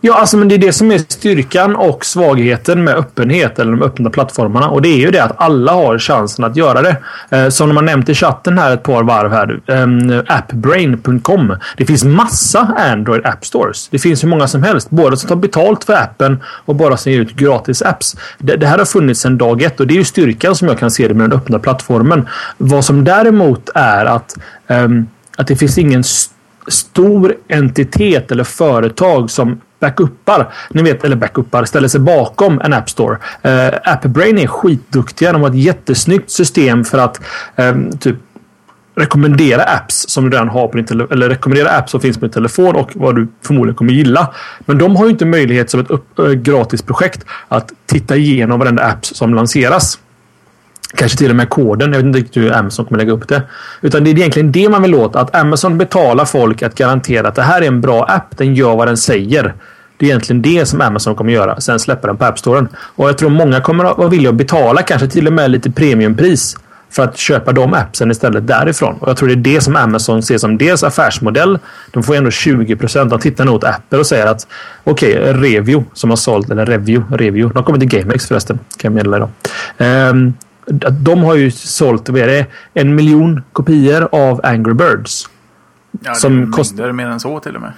Ja, alltså men det är det som är styrkan och svagheten med öppenhet eller de öppna plattformarna. Och det är ju det att alla har chansen att göra det. Eh, som de har nämnt i chatten här ett par varv här. Eh, appbrain.com. Det finns massa Android App Stores. Det finns hur många som helst. Både som tar betalt för appen och bara som ger ut gratis apps. Det, det här har funnits sedan dag ett och det är ju styrkan som jag kan se det med den öppna plattformen. Vad som däremot är att, eh, att det finns ingen stor entitet eller företag som backuppar, ni vet, eller backuppar, ställer sig bakom en App Store. Eh, AppBrain är skitduktiga. De har ett jättesnyggt system för att eh, typ rekommendera apps som du redan har på din telefon. Eller rekommendera apps som finns på din telefon och vad du förmodligen kommer gilla. Men de har ju inte möjlighet som ett upp, eh, äh, gratisprojekt att titta igenom varenda app som lanseras. Kanske till och med koden. Jag vet inte riktigt hur Amazon kommer lägga upp det. Utan det är egentligen det man vill åt. Att Amazon betalar folk att garantera att det här är en bra app. Den gör vad den säger. Det är egentligen det som Amazon kommer göra. Sen släpper den på App Storen. Och jag tror många kommer att vara villiga att betala kanske till och med lite premiumpris för att köpa de appsen istället därifrån. Och jag tror det är det som Amazon ser som dels affärsmodell. De får ändå 20 procent. De tittar nog åt Apple och säger att okej, okay, Revio som har sålt, eller Revio, Revio. De kommer till GameX förresten, kan jag meddela idag. Um, ehm, de har ju sålt vad är det, en miljon kopior av Angry Birds. Ja, som kostar mer än så till och med.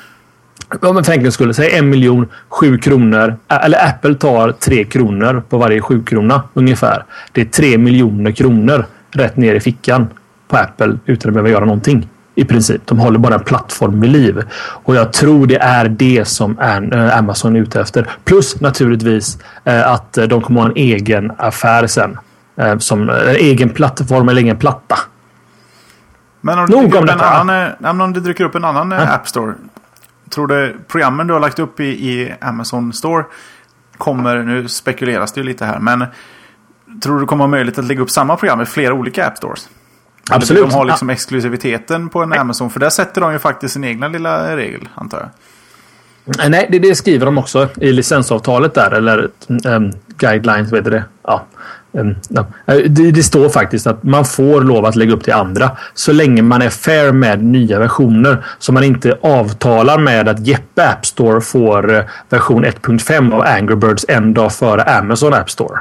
Ja, men för enkelhetens skull. Säg en miljon, sju kronor. Eller Apple tar tre kronor på varje sju krona ungefär. Det är tre miljoner kronor rätt ner i fickan på Apple utan att behöva göra någonting. I princip. De håller bara en plattform vid liv. Och jag tror det är det som eh, Amazon är ute efter. Plus naturligtvis eh, att de kommer ha en egen affär sen. Eh, som en egen plattform eller egen platta. Men om, Nog om, detta. Annan, om det dyker upp en annan ja. App Store. Tror du programmen du har lagt upp i, i Amazon Store kommer, nu spekuleras det ju lite här, men Tror du kommer ha möjlighet att lägga upp samma program i flera olika App Stores? Absolut. de har liksom exklusiviteten på en Amazon. För där sätter de ju faktiskt sin egna lilla regel, antar jag. Eh, nej, det, det skriver de också i licensavtalet där. Eller um, guidelines, vet du det? Ja. Um, det, det, står faktiskt att man får lov att lägga upp till andra så länge man är fair med nya versioner. Så man inte avtalar med att Jeppe App Store får eh, version 1.5 av Angry Birds en dag före Amazon App Store.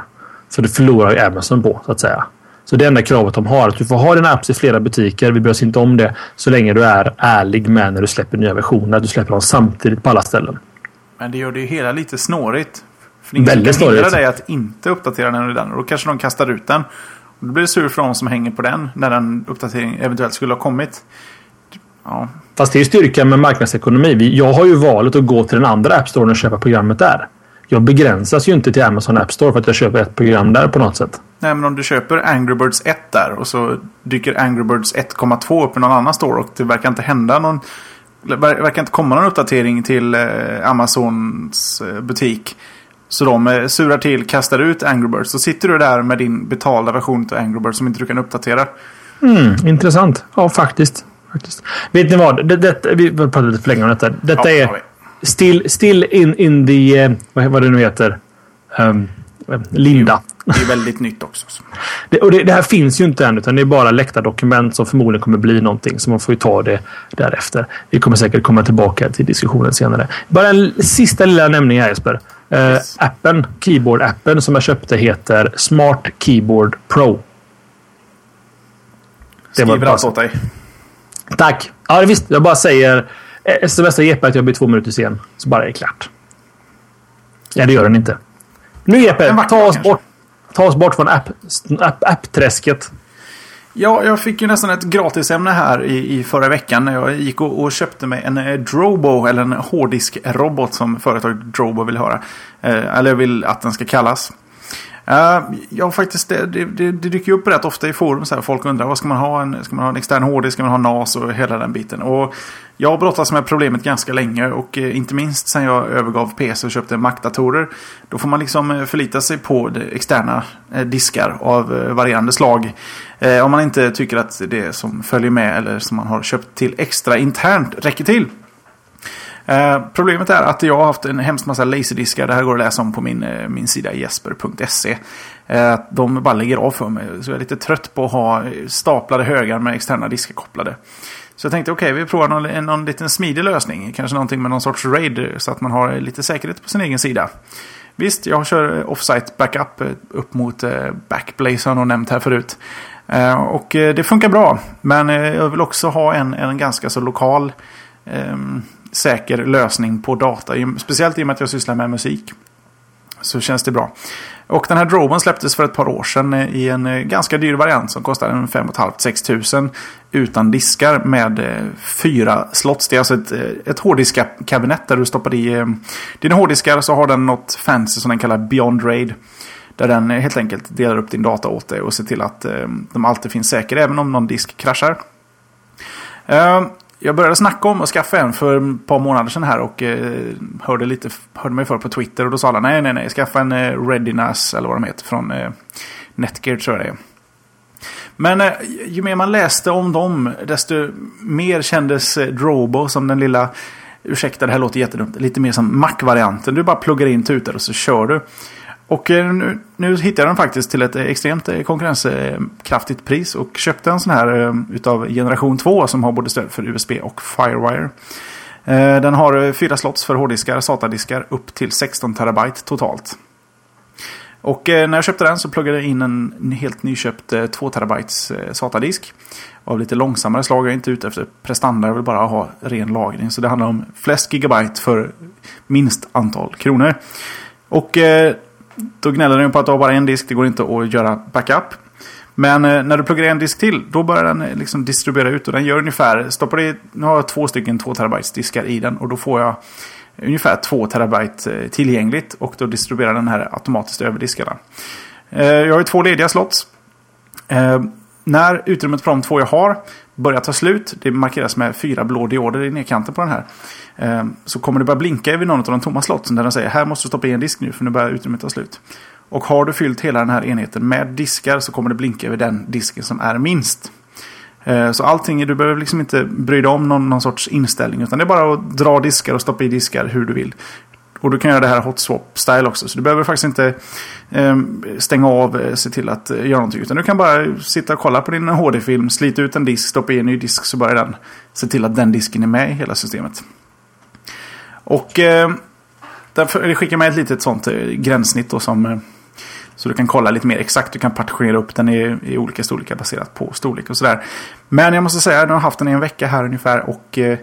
Så det förlorar ju Amazon på så att säga. Så det enda kravet de har är att du får ha dina apps i flera butiker. Vi bryr oss inte om det så länge du är ärlig med när du släpper nya versioner. Att du släpper dem samtidigt på alla ställen. Men det gör det ju hela lite snårigt. För ingen Väldigt kan hindra dig att inte uppdatera den den. Och då kanske de kastar ut den. Och då blir det sur för de som hänger på den när den uppdateringen eventuellt skulle ha kommit. Ja. Fast det är ju styrkan med marknadsekonomi. Jag har ju valet att gå till den andra App Store och köpa programmet där jag begränsas ju inte till Amazon App Store för att jag köper ett program där på något sätt. Nej, men om du köper Angry Birds 1 där och så dyker Angry Birds 1,2 upp i någon annan store och det verkar inte hända någon... Det verkar inte komma någon uppdatering till eh, Amazons eh, butik. Så de eh, surar till, kastar ut Angry Birds. Så sitter du där med din betalda version av Angry Birds som inte du kan uppdatera. Mm, intressant. Ja, faktiskt. faktiskt. Vet ni vad? Det, det, vi pratar lite för länge om detta. Detta ja, är still, still in, in the... Uh, vad, det nu heter. Um, Linda. Det är väldigt nytt också. Det, och det, det, här finns ju inte än utan det är bara läckta dokument som förmodligen kommer bli någonting. Så man får ju ta det därefter. Vi kommer säkert komma tillbaka till diskussionen senare. Bara en sista lilla nämning här Jesper. Eh. Appen, keyboard-appen som jag köpte heter Smart Keyboard Pro. Det Skriver allt åt dig. Tack! Ja, visst. Jag bara säger eh, smsar Jeppe att jag blir två minuter sen. Så bara är det klart. Ja, det gör den inte. Nu Jeppe, ta oss bort. Ta oss bort från app, app, app-träsket. Ja, jag fick ju nästan ett gratisämne här i, i förra veckan när jag gick och, och köpte mig en eh, Drobo, eller en hårddisk-robot som företaget Drobo vill höra. Eh, eller vill att den ska kallas. Ja, faktiskt, det, det, det, dyker ju upp rätt ofta i forum. Så här, folk undrar, vad ska man ha? En, ska man ha en extern hårddisk? Ska man ha NAS och hela den biten? Och jag har brottats med problemet ganska länge och eh, inte minst sen jag övergav PC och köpte Mac-datorer. Då får man liksom eh, förlita sig på externa eh, diskar av eh, varierande slag. Eh, om man inte tycker att det som följer med eller som man har köpt till extra internt räcker till. Eh, problemet är att jag har haft en hemskt massa laserdiskar. Det här går att läsa om på min, eh, min sida jesper.se. Eh, de bara lägger av för mig. Så jag är lite trött på att ha staplade högar med externa diskar kopplade. Så jag tänkte okej, vi provar någon, någon liten smidig lösning. Kanske någonting med någon sorts RAID eh, så att man har lite säkerhet på sin egen sida. Visst, jag kör offsite backup eh, upp mot Backblaze har jag nämnt här förut. Och det funkar bra. Men jag vill också ha en, en ganska så lokal ehm, säker lösning på data. Speciellt i och med att jag sysslar med musik. Så känns det bra. Och den här Droben släpptes för ett par år sedan eh, i en eh, ganska dyr variant som kostar en 5 500-6 tusen utan diskar med eh, fyra slots. Det är alltså ett, ett hårddiskkabinett där du stoppar i dina hårddiskar så har den något fancy som den kallar Beyond Raid. Där den helt enkelt delar upp din data åt dig och ser till att de alltid finns säkra även om någon disk kraschar. Jag började snacka om att skaffa en för ett par månader sedan här och eh, hörde, lite, hörde mig för på Twitter och då sa alla nej, nej, nej, skaffa en eh, Readiness eller vad de heter från eh, Netgear tror jag det är. Men eh, ju mer man läste om dem desto mer kändes eh, Drobo som den lilla Ursäkta, det här låter jättedumt. Lite mer som Mac-varianten. Du bara pluggar in tutor och så kör du. Och eh, nu, nu hittade jag den faktiskt till ett extremt eh, konkurrenskraftigt pris. Och köpte en sån här eh, utav generation 2 som har både stöd för USB och Firewire. Den har fyra slots för hårddiskar, SATA-diskar upp till 16 terabyte totalt. Och när jag köpte den så pluggade jag in en helt nyköpt 2 terabytes SATA-disk. Av lite långsammare slag. Jag är inte ute efter prestanda. Jag vill bara ha ren lagring. Så det handlar om flest gigabyte för minst antal kronor. Och då gnäller den på att du har bara en disk. Det går inte att göra backup. Men eh, när du pluggar en disk till, då börjar den eh, liksom distribuera ut. Och den gör ungefär, stoppar i, nu har jag två stycken 2 terabytes diskar i den. Och då får jag ungefär 2 terabyte eh, tillgängligt. Och då distribuerar den här automatiskt över diskarna. Eh, jag har ju två lediga slots. Eh, när utrymmet på de två jag har börjar ta slut, det markeras med fyra blå dioder i nedkanten på den här. Ehm, så kommer det börja blinka vid någon av de tomma slotsen där den säger här måste du stoppa i en disk nu för nu börjar utrymmet ta slut. Och har du fyllt hela den här enheten med diskar så kommer det blinka över den disken som är minst. Ehm, så allting, du behöver liksom inte bry dig om någon, någon sorts inställning. Utan det är bara att dra diskar och stoppa i diskar hur du vill. Och du kan göra det här hot swap style också. Så du behöver faktiskt inte eh, stänga av, eh, se till att eh, göra någonting. Utan du kan bara sitta och kolla på din HD-film, slita ut en disk, stoppa i en ny disk så börjar den se till att den disken är med i hela systemet. Och eh, därför skickar med ett litet sånt eh, gränssnitt då som eh, så du kan kolla lite mer exakt. Du kan partitionera upp den i, i olika storlekar baserat på storlek och sådär. Men jag måste säga att jag har haft den i en vecka här ungefär och eh,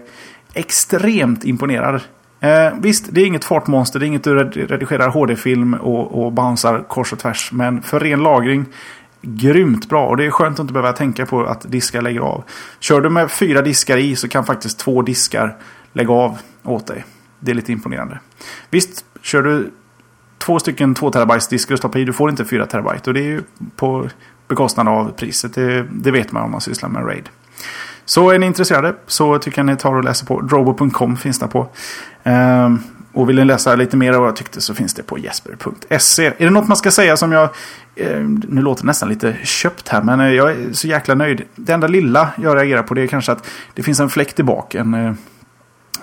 extremt imponerad. Eh, visst, det är inget fartmonster. Det är inget du redigerar HD-film och, och bouncear kors och tvärs. Men för ren lagring, grymt bra. Och det är skönt att inte behöva tänka på att diskar lägger av. Kör du med fyra diskar i så kan faktiskt två diskar lägga av åt dig. Det är lite imponerande. Visst, kör du två stycken 2 terabytes diskar och stoppar i. Du får inte 4 terabyte. Och det är ju på bekostnad av priset. Det, det vet man om man sysslar med RAID. Så är ni intresserade så tycker jag ni tar och läser på drobo.com finns det på. Ehm, och vill ni läsa lite mer av vad jag tyckte så finns det på jesper.se. Är det något man ska säga som jag... Eh, nu låter det nästan lite köpt här men eh, jag är så jäkla nöjd. Det enda lilla jag reagerar på det är kanske att det finns en fläkt i bak. En, eh,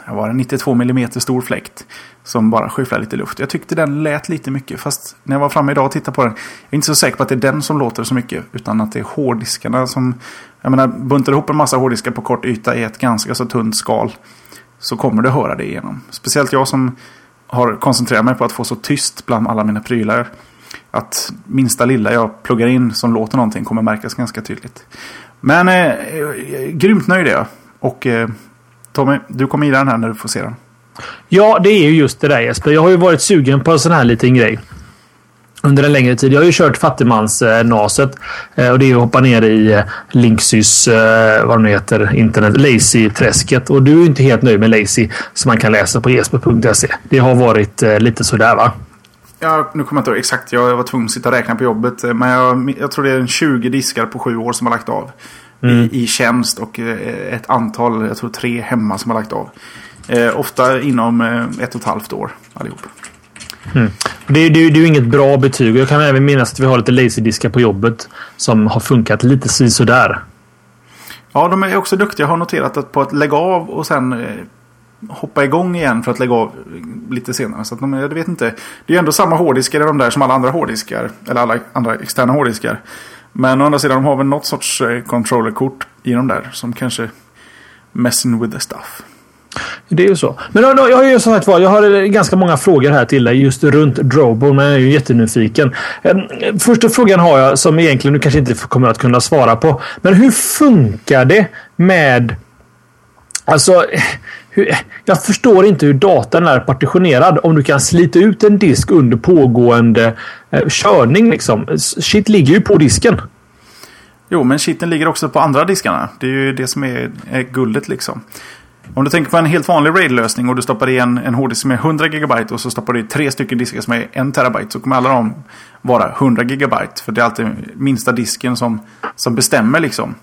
det var en 92 mm stor fläkt. Som bara skyfflade lite luft. Jag tyckte den lät lite mycket. Fast när jag var framme idag och tittade på den. Jag är inte så säker på att det är den som låter så mycket. Utan att det är hårddiskarna som... Jag menar, buntar ihop en massa hårddiskar på kort yta i ett ganska så tunt skal. Så kommer du höra det igenom. Speciellt jag som har koncentrerat mig på att få så tyst bland alla mina prylar. Att minsta lilla jag pluggar in som låter någonting kommer märkas ganska tydligt. Men eh, grymt nöjd är jag. Och eh, Tommy, du kommer gilla den här när du får se den. Ja, det är ju just det där Jesper. Jag har ju varit sugen på en sån här liten grej. Under en längre tid. Jag har ju kört fattigmans-naset. Eh, och det är att hoppa ner i eh, Linksys, eh, vad det heter, internet, Lazy-träsket. Och du är inte helt nöjd med Lazy som man kan läsa på jesper.se. Det har varit lite sådär va? Ja, nu kommer jag inte ihåg exakt. Jag var tvungen att sitta och räkna på jobbet. Men jag, jag tror det är 20 diskar på sju år som har lagt av. Mm. I, I tjänst och ett antal, jag tror tre hemma som har lagt av. Eh, ofta inom eh, ett och ett halvt år allihop. Mm. Det, det, det är ju inget bra betyg. Jag kan även minnas att vi har lite laserdiskar på jobbet som har funkat lite sådär. Ja, de är också duktiga. Jag har noterat att på att lägga av och sen eh, hoppa igång igen för att lägga av lite senare. Så att de, jag vet inte. Det är ju ändå samma hårddiskar i de där som alla andra hårddiskar. Eller alla andra externa hårddiskar. Men å andra sidan, de har väl något sorts eh, controllerkort i de där som kanske messing with the stuff. Det är ju så. Men jag har ju som sagt var, jag har eh, ganska många frågor här till dig just runt Drobo, men jag är ju jättenyfiken. Eh, första frågan har jag som egentligen du kanske inte kommer att kunna svara på. Men hur funkar det med... Alltså... Hur, jag förstår inte hur datan är partitionerad. Om du kan slita ut en disk under pågående eh, Eh, körning. Liksom. Shit ligger ju på disken. Jo, men shiten ligger också på andra diskarna. Det är ju det som är, är guldet liksom. Om du tänker på en helt vanlig RAID-lösning och du stoppar i en, en hårddisk som är 100 GB och så stoppar du i tre stycken diskar som är 1 TB så kommer alla de vara 100 GB. För det är alltid minsta disken som, som bestämmer liksom.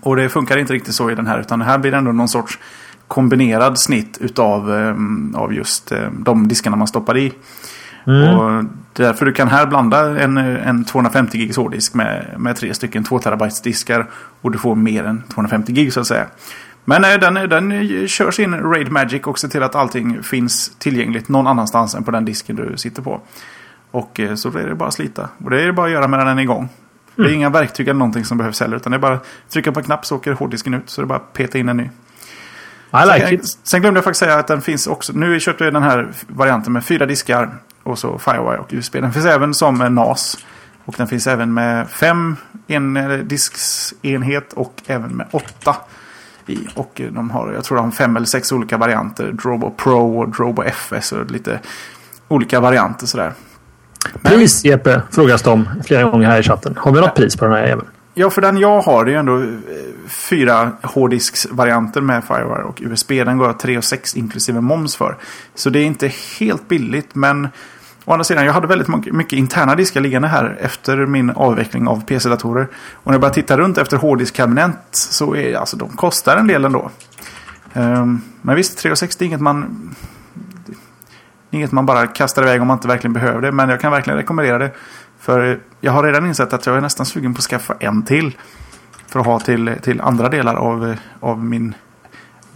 Och det funkar inte riktigt så i den här utan här blir det ändå någon sorts kombinerad snitt utav um, av just um, de diskarna man stoppar i. Mm. Och därför du kan här blanda en, en 250 GB hårddisk med, med tre stycken 2 TB diskar och du får mer än 250 GB så att säga. Men eh, den, den kör sin Raid Magic och ser till att allting finns tillgängligt någon annanstans än på den disken du sitter på. Och eh, så är det bara att slita. Och det är bara att göra medan den är igång. Mm. Det är mm. inga verktyg eller någonting som behövs heller. Utan det är bara att trycka på en knapp så åker hårddisken ut. Så det är bara att peta in en ny. I like sen, it. sen glömde jag faktiskt säga att den finns också. Nu köpte jag den här varianten med fyra diskar. Och så Firewire och USB. Den finns även som NAS. Och den finns även med fem en, eh, disksenhet och även med åtta i. Och de har, jag tror de har fem eller sex olika varianter. Drobo Pro och Drobo FS och lite olika varianter sådär. Men, pris Jeppe frågas de flera gånger här i chatten. Har vi något pris på den här även? Ja, för den jag har det är ju ändå eh, fyra hårddisksvarianter med Firewire och USB. Den går 3 6 inklusive moms för. Så det är inte helt billigt men Å andra sidan, jag hade väldigt mycket interna diskar liggande här efter min avveckling av PC-datorer. Och när jag började titta runt efter hårddiskkabinett så är alltså de kostar en del ändå. Um, men visst, 360 är inget man... Inget man bara kastar iväg om man inte verkligen behöver det. Men jag kan verkligen rekommendera det. För jag har redan insett att jag är nästan sugen på att skaffa en till. För att ha till, till andra delar av, av min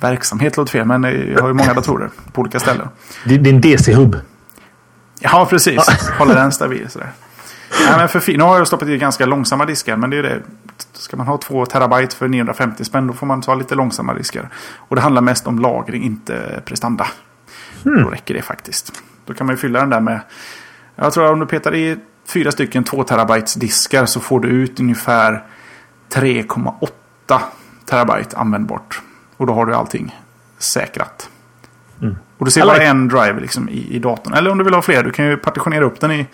verksamhet, låter fel. Men jag har ju många datorer på olika ställen. Din DC-hub. Ja, precis. Håller den stabil. Sådär. Nej, men för, nu har jag stoppat i ganska långsamma diskar. Men det är det. Ska man ha 2 terabyte för 950 spänn då får man ta lite långsamma diskar. Och det handlar mest om lagring, inte prestanda. Mm. Då räcker det faktiskt. Då kan man ju fylla den där med. Jag tror att om du petar i fyra stycken 2 terabytes diskar så får du ut ungefär 3,8 terabyte användbart. Och då har du allting säkrat. Mm. Och du ser bara en drive liksom i, i datorn. Eller om du vill ha fler. Du kan ju partitionera upp den i,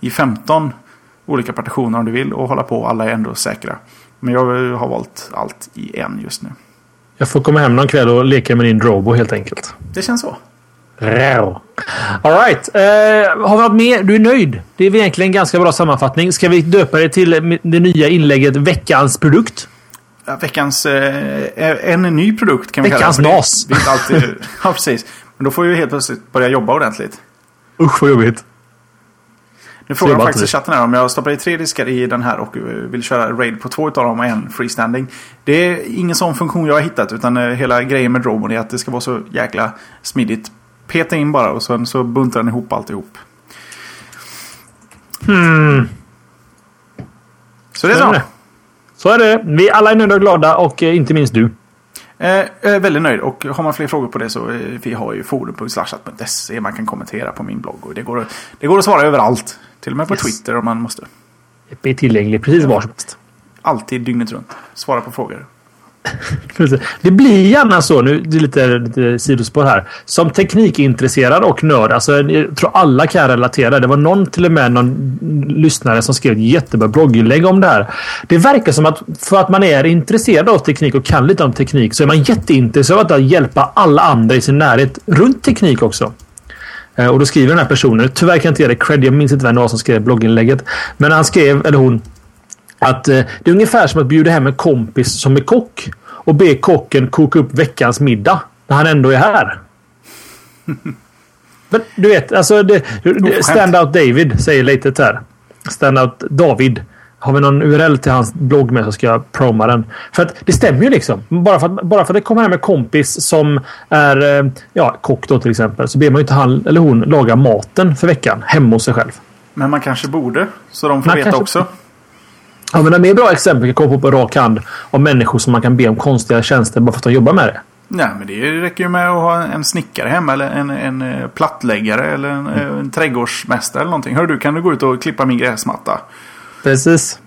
i 15 olika partitioner om du vill. Och hålla på. Alla är ändå säkra. Men jag har valt allt i en just nu. Jag får komma hem någon kväll och leka med din Drobo helt enkelt. Det känns så. Alright. Uh, har vi något mer? Du är nöjd? Det är egentligen en ganska bra sammanfattning. Ska vi döpa det till det nya inlägget Veckans produkt? Ja, veckans... Eh, en ny produkt kan vi veckans kalla det. Veckans nas. Alltid, ja, precis. Men då får vi helt plötsligt börja jobba ordentligt. Usch vad jobbigt. Nu frågar de faktiskt i chatten här om jag stoppar i tre diskar i den här och vill köra raid på två av dem och en freestanding. Det är ingen sån funktion jag har hittat utan eh, hela grejen med Drobon är att det ska vara så jäkla smidigt. Peta in bara och sen så buntar den ihop alltihop. Hmm. Så det är så. Så är det. Vi alla är nöjda och glada och eh, inte minst du. Eh, eh, väldigt nöjd och har man fler frågor på det så eh, vi har ju forum.slashat.se man kan kommentera på min blogg. Och det, går, det går att svara överallt. Till och med på yes. Twitter om man måste. Det är tillgänglig precis var som helst. Alltid dygnet runt. Svara på frågor det blir gärna så, nu det är lite, lite sidospår här. Som teknikintresserad och nörd, alltså jag tror alla kan relatera. Det var någon till och med någon lyssnare som skrev ett jättebra blogginlägg om det här. Det verkar som att för att man är intresserad av teknik och kan lite om teknik så är man jätteintresserad av att hjälpa alla andra i sin närhet runt teknik också. Eh, och då skriver den här personen, tyvärr kan jag inte ge dig cred, jag minns inte vem det var som skrev blogginlägget. Men han skrev, eller hon, att eh, det är ungefär som att bjuda hem en kompis som är kock och be kocken koka upp veckans middag när han ändå är här. Men du vet, alltså det, Standout David säger lite här. Standout David. Har vi någon URL till hans blogg med så ska jag proma den. För att det stämmer ju liksom. Bara för att, bara för att det kommer hem en kompis som är eh, ja, kock då till exempel. Så ber man ju inte han eller hon laga maten för veckan hemma hos sig själv. Men man kanske borde. Så de får man veta kanske... också. Ja, men det är mer bra exempel kan komma på rak hand om människor som man kan be om konstiga tjänster bara för att de jobbar med det. Nej, men det räcker ju med att ha en snickare hemma eller en, en eh, plattläggare eller en, mm. en trädgårdsmästare eller någonting. Hör du, kan du gå ut och klippa min gräsmatta? Precis.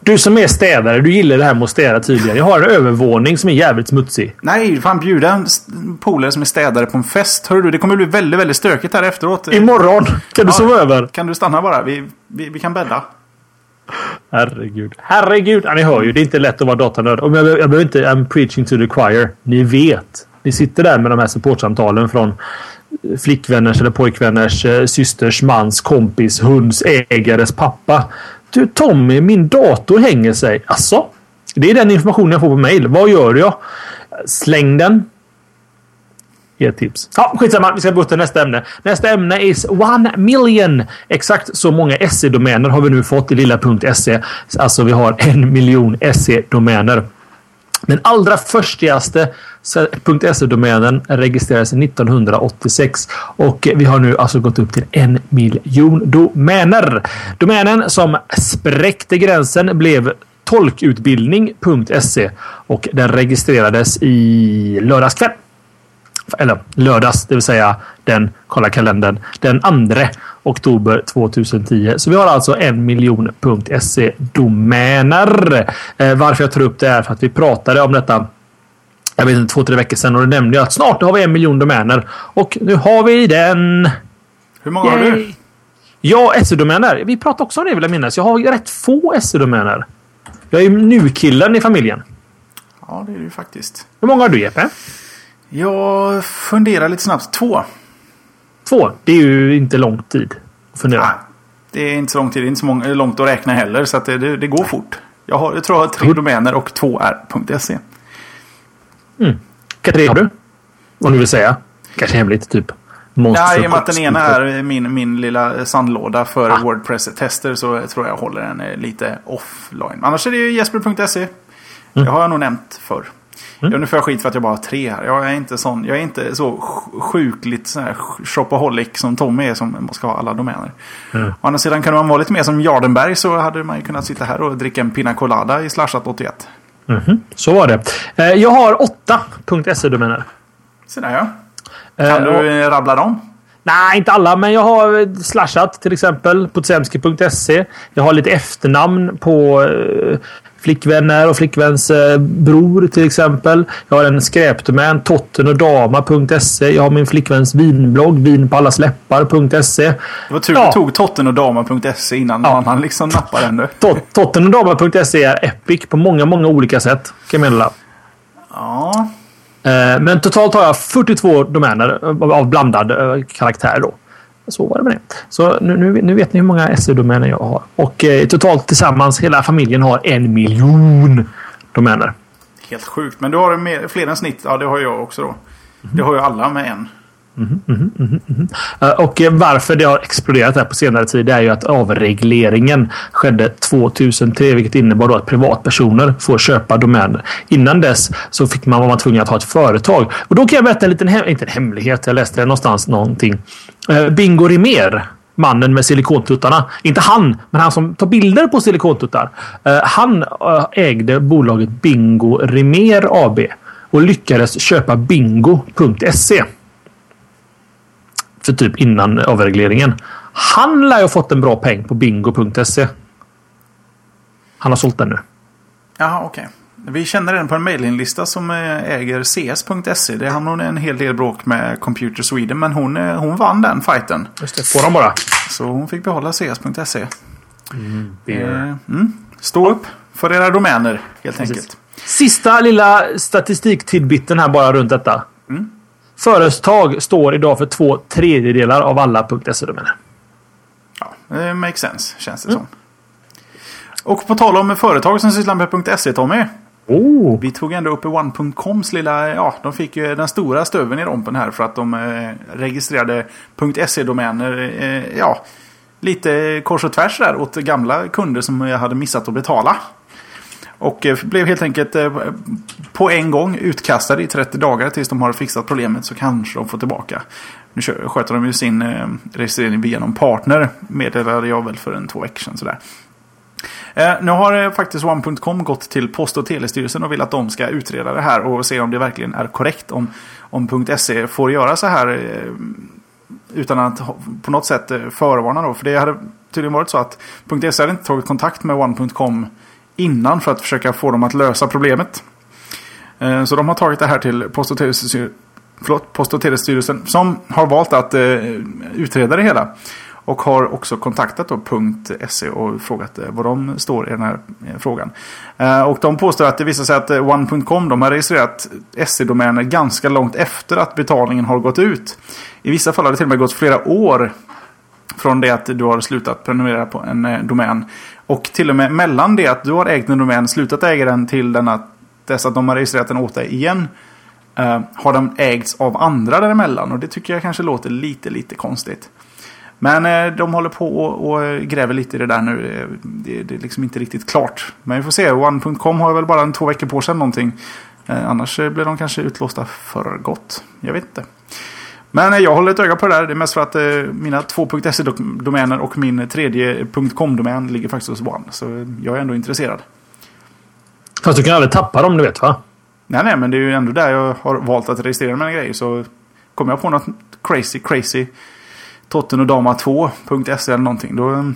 Du som är städare, du gillar det här med att städa tydligen. Jag har en övervåning som är jävligt smutsig. Nej, fan bjuda en polare som är städare på en fest. Hör du, det kommer bli väldigt, väldigt stökigt här efteråt. Imorgon! Kan du ja, sova över? Kan du stanna bara? Vi, vi, vi kan bädda. Herregud. Herregud! Ja, ni hör ju, det är inte lätt att vara datanörd. Jag, jag, behöver inte... I'm preaching to the choir. Ni vet. Ni sitter där med de här supportsamtalen från eh, flickvänners eller pojkvänners eh, systers mans kompis hunds ägares pappa. Du Tommy, min dator hänger sig. Alltså, Det är den informationen jag får på mail. Vad gör jag? Släng den. Ge tips. Ja, skitsamma. Vi ska gå till nästa ämne. Nästa ämne is one million. Exakt så många SE-domäner har vi nu fått i lilla.se. Alltså vi har en miljon SE-domäner. Den allra förstigaste .se-domänen registrerades 1986 och vi har nu alltså gått upp till en miljon domäner. Domänen som spräckte gränsen blev tolkutbildning.se och den registrerades i lördags kväll eller lördags, det vill säga den, kolla kalendern, den 2 oktober 2010. Så vi har alltså en miljon.se domäner. Eh, varför jag tar upp det är för att vi pratade om detta jag vet inte, två, tre veckor sedan och då nämnde jag att snart har vi en miljon domäner. Och nu har vi den. Hur många Yay. har du? Ja, SE-domäner. Vi pratade också om det vill jag minnas. Jag har rätt få SE-domäner. Jag är nu-killen i familjen. Ja, det är du faktiskt. Hur många har du Jeppe? Jag funderar lite snabbt. Två. Två? Det är ju inte lång tid att fundera. Nej, det är inte så lång tid. Det är inte så många, långt att räkna heller. Så det, det, det, går fort. Jag, har, jag tror jag har tre domäner och två är .se. Mm. Vilka tre har du? Om du vill säga. Kanske hemligt, typ. Ja, i och med att den ena är min, min lilla sandlåda för ah. Wordpress-tester så tror jag håller den lite offline. Annars är det ju jesper.se. Mm. Det har jag nog nämnt förr. Mm. Ja, nu får jag skit för att jag bara har tre här. Jag är inte, sån, jag är inte så sjukligt så här shopaholic som Tommy är som ska ha alla domäner. Mm. Å andra sidan kan man vara lite mer som Jardenberg så hade man ju kunnat sitta här och dricka en Pina Colada i Slashat 81. Mm -hmm. Så var det. Eh, jag har åtta .se-domäner. Så där ja. Kan eh, du och... rabbla dem? Nej, inte alla, men jag har slashat till exempel. Potsemski.se. Jag har lite efternamn på eh, flickvänner och flickväns eh, bror till exempel. Jag har en skräpdomän, tottenodama.se. Jag har min flickväns vinblogg, vinpallasläppar.se. Det var tur ja. du tog tottenodama.se innan ja. man liksom nappade den. Tot tottenodama.se är epic på många, många olika sätt. Kan jag meddela. Ja. Eh, men totalt har jag 42 domäner av blandad eh, karaktär då. Så var det med det. Så nu, nu, nu vet ni hur många SE-domäner jag har. Och eh, totalt tillsammans hela familjen har en miljon domäner. Helt sjukt. Men du har mer, fler än snitt. Ja, det har jag också då. Mm. Det har ju alla med en. Mm, mm, mm, mm, och varför det har exploderat här på senare tid är ju att avregleringen skedde 2003 vilket innebar då att privatpersoner får köpa domäner. Innan dess så fick man, var man tvungen att ha ett företag. Och då kan jag berätta en liten, inte en hemlighet, jag läste det någonstans någonting. Eh, bingo Rimér mannen med silikontuttarna. Inte han, men han som tar bilder på silikontuttar. Eh, han ägde bolaget Bingo Rimér AB. och lyckades köpa bingo.se. För typ innan avregleringen. Han lär ju ha fått en bra peng på bingo.se. Han har sålt den nu. Jaha, okej. Vi känner den på en mailinglista som eh, äger cs.se. Det hamnade en hel del bråk med Computer Sweden. Men hon, eh, hon vann den fighten. Just det, får de bara. Så hon fick behålla cs.se. Mm, Eh, Mm. Stå upp för era domäner helt Precis. enkelt. Sista lilla statistiktidbiten här bara runt detta. Mm. Företag står idag för två tredjedelar av alla .se-domäner. Ja, det makes sense känns det som. Och på tal om företag som sysslar med .se Tommy. Oh. Vi tog ändå upp One.coms lilla, ja de fick ju den stora stöven i rompen här för att de eh, registrade .se-domäner, eh, ja, lite kors och tvärs där åt gamla kunder som jag hade missat att betala. Och eh, blev helt enkelt eh, på en gång utkastade i 30 dagar tills de har fixat problemet så kanske de får tillbaka. Nu sköter de ju sin eh, registrering via någon partner meddelade jag väl för en två veckor sedan sådär. Nu har faktiskt One.com gått till Post och telestyrelsen och vill att de ska utreda det här och se om det verkligen är korrekt. Om, om .se får göra så här utan att på något sätt förvarna då. För det hade tydligen varit så att .se hade inte tagit kontakt med One.com innan för att försöka få dem att lösa problemet. Eh, så de har tagit det här till Post och telestyrelsen, som har valt att eh, utreda det hela. Och har också kontaktat då .se och frågat eh, var de står i den här frågan. Och de påstår att det visar sig att One.com de har registrerat SE-domäner ganska långt efter att betalningen har gått ut. I vissa fall har det till och med gått flera år från det att du har slutat prenumerera på en domän. Och till och med mellan det att du har ägt en domän, slutat äga den till den att, dess att de har registrerat den åt dig igen. eh, har den ägts av andra däremellan. Och det tycker jag kanske låter lite, lite konstigt. Men eh, de håller på och, och gräver lite i det där nu. Eh, det, det är liksom inte riktigt klart. Men vi får se. One.com har väl bara en två veckor på sig någonting. Eh, annars eh, blir de kanske utlåsta för gott. Jag vet inte. Men jag håller ett öga på det där. Det är mest för att eh, mina två .se-domäner och min tredje .com-domän ligger faktiskt hos One. Så jag är ändå intresserad. Fast du kan aldrig tappa dem, du vet va? Nej, nej, men det är ju ändå där jag har valt att registrera mina grejer. Så kommer jag på något crazy, crazy Totten och Dama 2.se eller någonting. Då,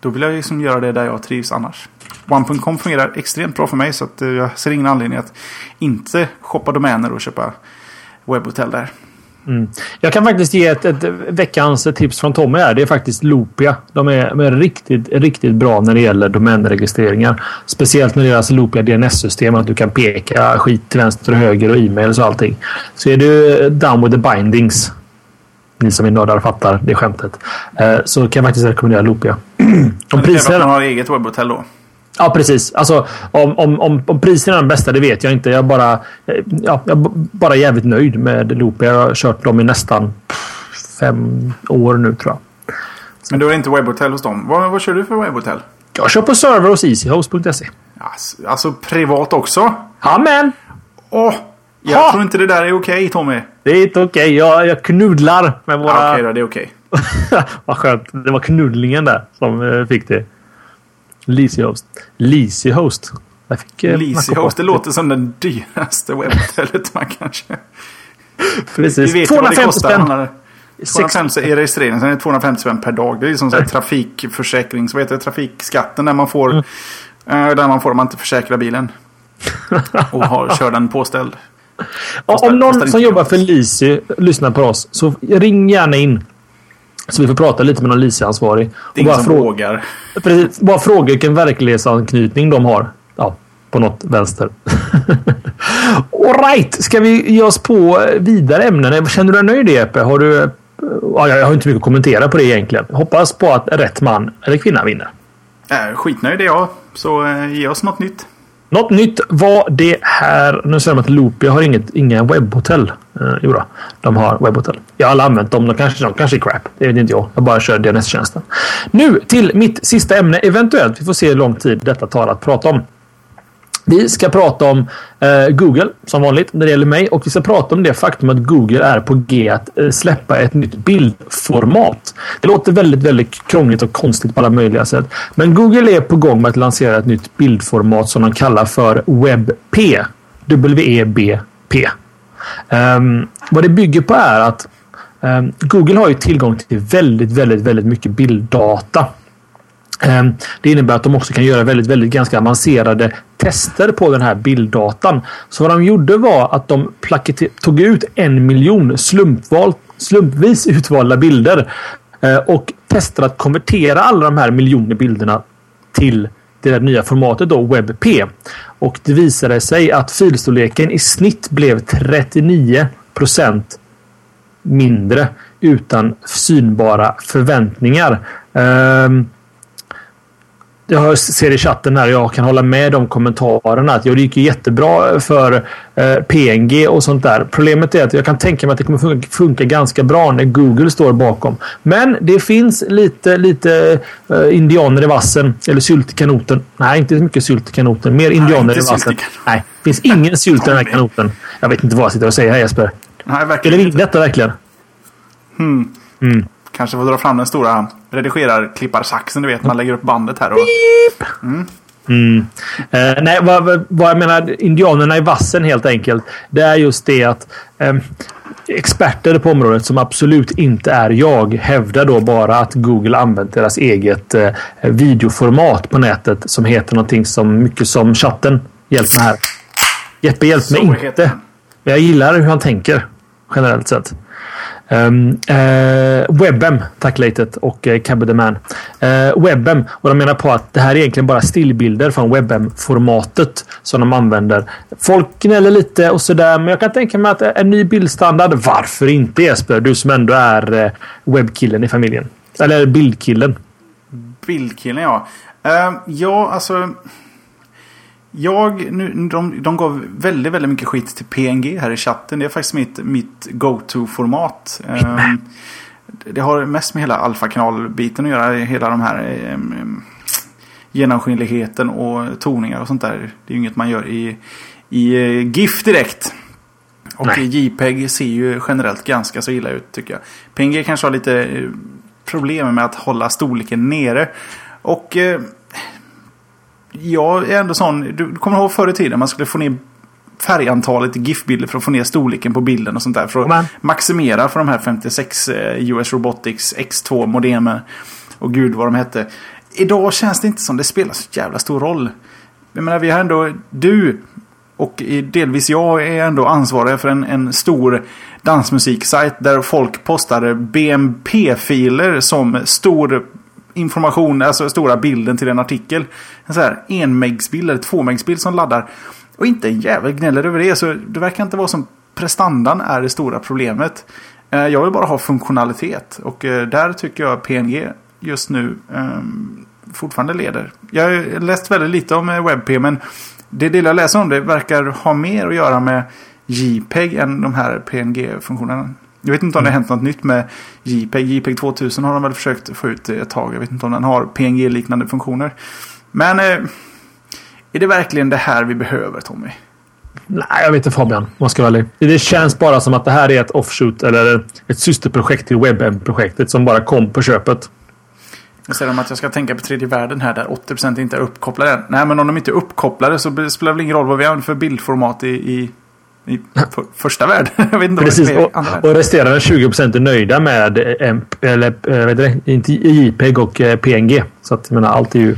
då vill jag liksom göra det där jag trivs annars. One.com fungerar extremt bra för mig så att eh, jag ser ingen anledning att inte shoppa domäner och köpa webbhotell där. Mm. Jag kan faktiskt ge ett, ett veckans tips från Tommy här. Det är faktiskt Loopia. De är, de är riktigt, riktigt bra när det gäller domänregistreringar. Speciellt med deras Loopia DNS-system. Att du kan peka skit till vänster och höger och e-mails och allting. Så är du down with the bindings. Ni som är nördar fattar det skämtet. Eh, Så kan jag faktiskt rekommendera Loopia. Kräver att priserna... man har eget webbhotell då. Ja, precis. Alltså, om, om, om, om priserna är de bästa, det vet jag inte. Jag är bara, eh, ja, jag bara jävligt nöjd med Loopia. Jag har kört dem i nästan fem år nu tror jag. Men du har inte webbhotell hos dem. Vad, vad kör du för webbhotell? Jag kör på server hos easyhost.se. Alltså, alltså privat också? Amen! Åh! Jag Ha! tror inte det där är okej Tommy. Det är inte okej. Jag, jag knudlar med våra... Ja, okej då, det är okej. Vad skönt. Det var knuddlingen där som eh, fick det. Leasyhost. Leasyhost. Jag fick... eh, Leasyhost, det låter som den dyraste webbhotellet man kan köpa. Precis. Vi vet ju vad det 250 kostar. spänn. Han har- Sex- 250 i registreringen, sen är det 250 spänn per dag. Det är som så här trafikförsäkrings... Vad heter det? Trafikskatten där man får... Mm. eh, där man får om man inte försäkrar bilen. Och har, kör den påställd. Kostar- om någon som jobbar för Lisi lyssnar på oss så ring gärna in. Så vi får prata lite med någon Lisi-ansvarig. Det är ingen som fråga, vågar. precis, bara fråga vilken verklighetsanknytning de har. Ja, på något vänster. Alright, ska vi ge oss på vidare ämnen? Känner du dig nöjd Epe? Har du... eh, Ja, jag har inte mycket att kommentera på det egentligen. Hoppas på att rätt man eller kvinna vinner. Äh, skitnöjd är jag. Så eh, ge oss något nytt. Något nytt var det här. Nu säger de att Loopy har inget, inga webbhotell. Eh, jo då, de har webbhotell. Jag har aldrig använt dem. De kanske, de kanske är crap. Det vet inte jag. Jag bara kör DNS-tjänsten. Nu till mitt sista ämne. Eventuellt. Vi får se hur lång tid detta tar att prata om. Vi ska prata om eh, Google som vanligt när det gäller mig och vi ska prata om det faktum att Google är på G att eh, släppa ett nytt bildformat. Det låter väldigt, väldigt krångligt och konstigt på alla möjliga sätt. Men Google är på gång med att lansera ett nytt bildformat som de kallar för WebP. W-E-B-P. Um, ehm, vad det bygger på är att um, Google har ju tillgång till väldigt, väldigt, väldigt mycket bilddata. Ehm, det innebär att de också kan göra väldigt, väldigt ganska avancerade tester på den här bilddatan. Så vad de gjorde var att de tog ut en miljon slumpval, slumpvis utvalda bilder eh, och testade att konvertera alla de här miljoner bilderna till det nya formatet då WebP. Och det visade sig att filstorleken i snitt blev 39% mindre utan synbara förväntningar. Um, jag ser i chatten här, jag kan hålla med de kommentarerna. Att det gick jättebra för eh, PNG och sånt där. Problemet är att jag kan tänka mig att det kommer funka, funka ganska bra när Google står bakom. Men det finns lite, lite eh, indianer i vassen. Eller sylt i kanoten. Nej, inte så mycket sylt i kanoten. Mer indianer Nej, i vassen. Nej, det finns ingen sylt i den här kanoten. Jag vet inte vad jag sitter och säger här Jesper. Nej, verkligen Eller vill detta verkligen? Hmm. Mm. Kanske får dra fram den stora redigerar klipparsaxen. Du vet, man lägger upp bandet här. Och... Mm. Mm. Eh, nej, vad, vad, jag menar, indianerna i vassen helt enkelt. Det är just det att eh, experter på området som absolut inte är jag hävdar då bara att Google använt deras eget eh, videoformat på nätet som heter någonting som mycket som chatten. Hjälp mig här. Jeppe, hjälp mig inte. Jag gillar hur han tänker generellt sett. Um, uh, Webem, tack Latet och uh, Cabby the Man. Uh, Webem, och de menar på att det här är egentligen bara stillbilder från Webem-formatet som de använder. Folk gnäller lite och sådär, men jag kan tänka mig att en ny bildstandard. Varför inte Jesper? Du som ändå är uh, webbkillen i familjen. Eller bildkillen. Bildkillen ja. Uh, ja, alltså. Jag, nu, de, de gav väldigt, väldigt mycket skit till PNG här i chatten. Det är faktiskt mitt, mitt go-to-format. Um, det har mest med hela alfakanalbiten att göra. Hela de här um, genomskinligheten och toningar och sånt där. Det är ju inget man gör i, i uh, GIF direkt. Och Nej. JPEG ser ju generellt ganska så illa ut tycker jag. PNG kanske har lite eh, problem med att hålla storleken nere. Och uh, jag är ändå sån, du kommer ihåg förr i tiden man skulle få ner färgantalet i GIF-bilder för att få ner storleken på bilden och sånt där. För att Amen. maximera för de här 56 eh, US Robotics X2 modemen. Och gud vad de hette. Idag känns det inte som det spelar så jävla stor roll. Jag menar vi har ändå, du och delvis jag är ändå ansvariga för en, en stor dansmusiksajt där folk postar BMP-filer som stor information, alltså stora bilden till en artikel. En så här enmegsbild eller tvåmegsbild som laddar. Och inte en jävel gnäller över det. Så det verkar inte vara som prestandan är det stora problemet. Eh, jag vill bara ha funktionalitet. Och eh, där tycker jag PNG just nu ehm, fortfarande leder. Jag har läst väldigt lite om eh, WebP men det lilla jag läser om det verkar ha mer att göra med JPEG än de här PNG-funktionerna. Jag vet inte om det har hänt något nytt med JPEG. JPEG 2000 har de väl försökt få ut ett tag. Jag vet inte om den har PNG-liknande funktioner. Men eh, är det verkligen det här vi behöver Tommy? Nej, jag vet inte Fabian. Man ska vara ärlig. Det känns bara som att det här är ett offshoot eller ett systerprojekt till WebM-projektet som bara kom på köpet. Jag säger de att jag ska tänka på tredje världen här där 80% inte är uppkopplade. Nej, men om de inte är uppkopplade så spelar det väl ingen roll vad vi använder för bildformat i, i i för, första världen. jag vet inte Precis, och, och resterande 20 är nöjda med eh, eller, äh, vet det, inte JPEG och äh, PNG. Så att jag menar, allt är ju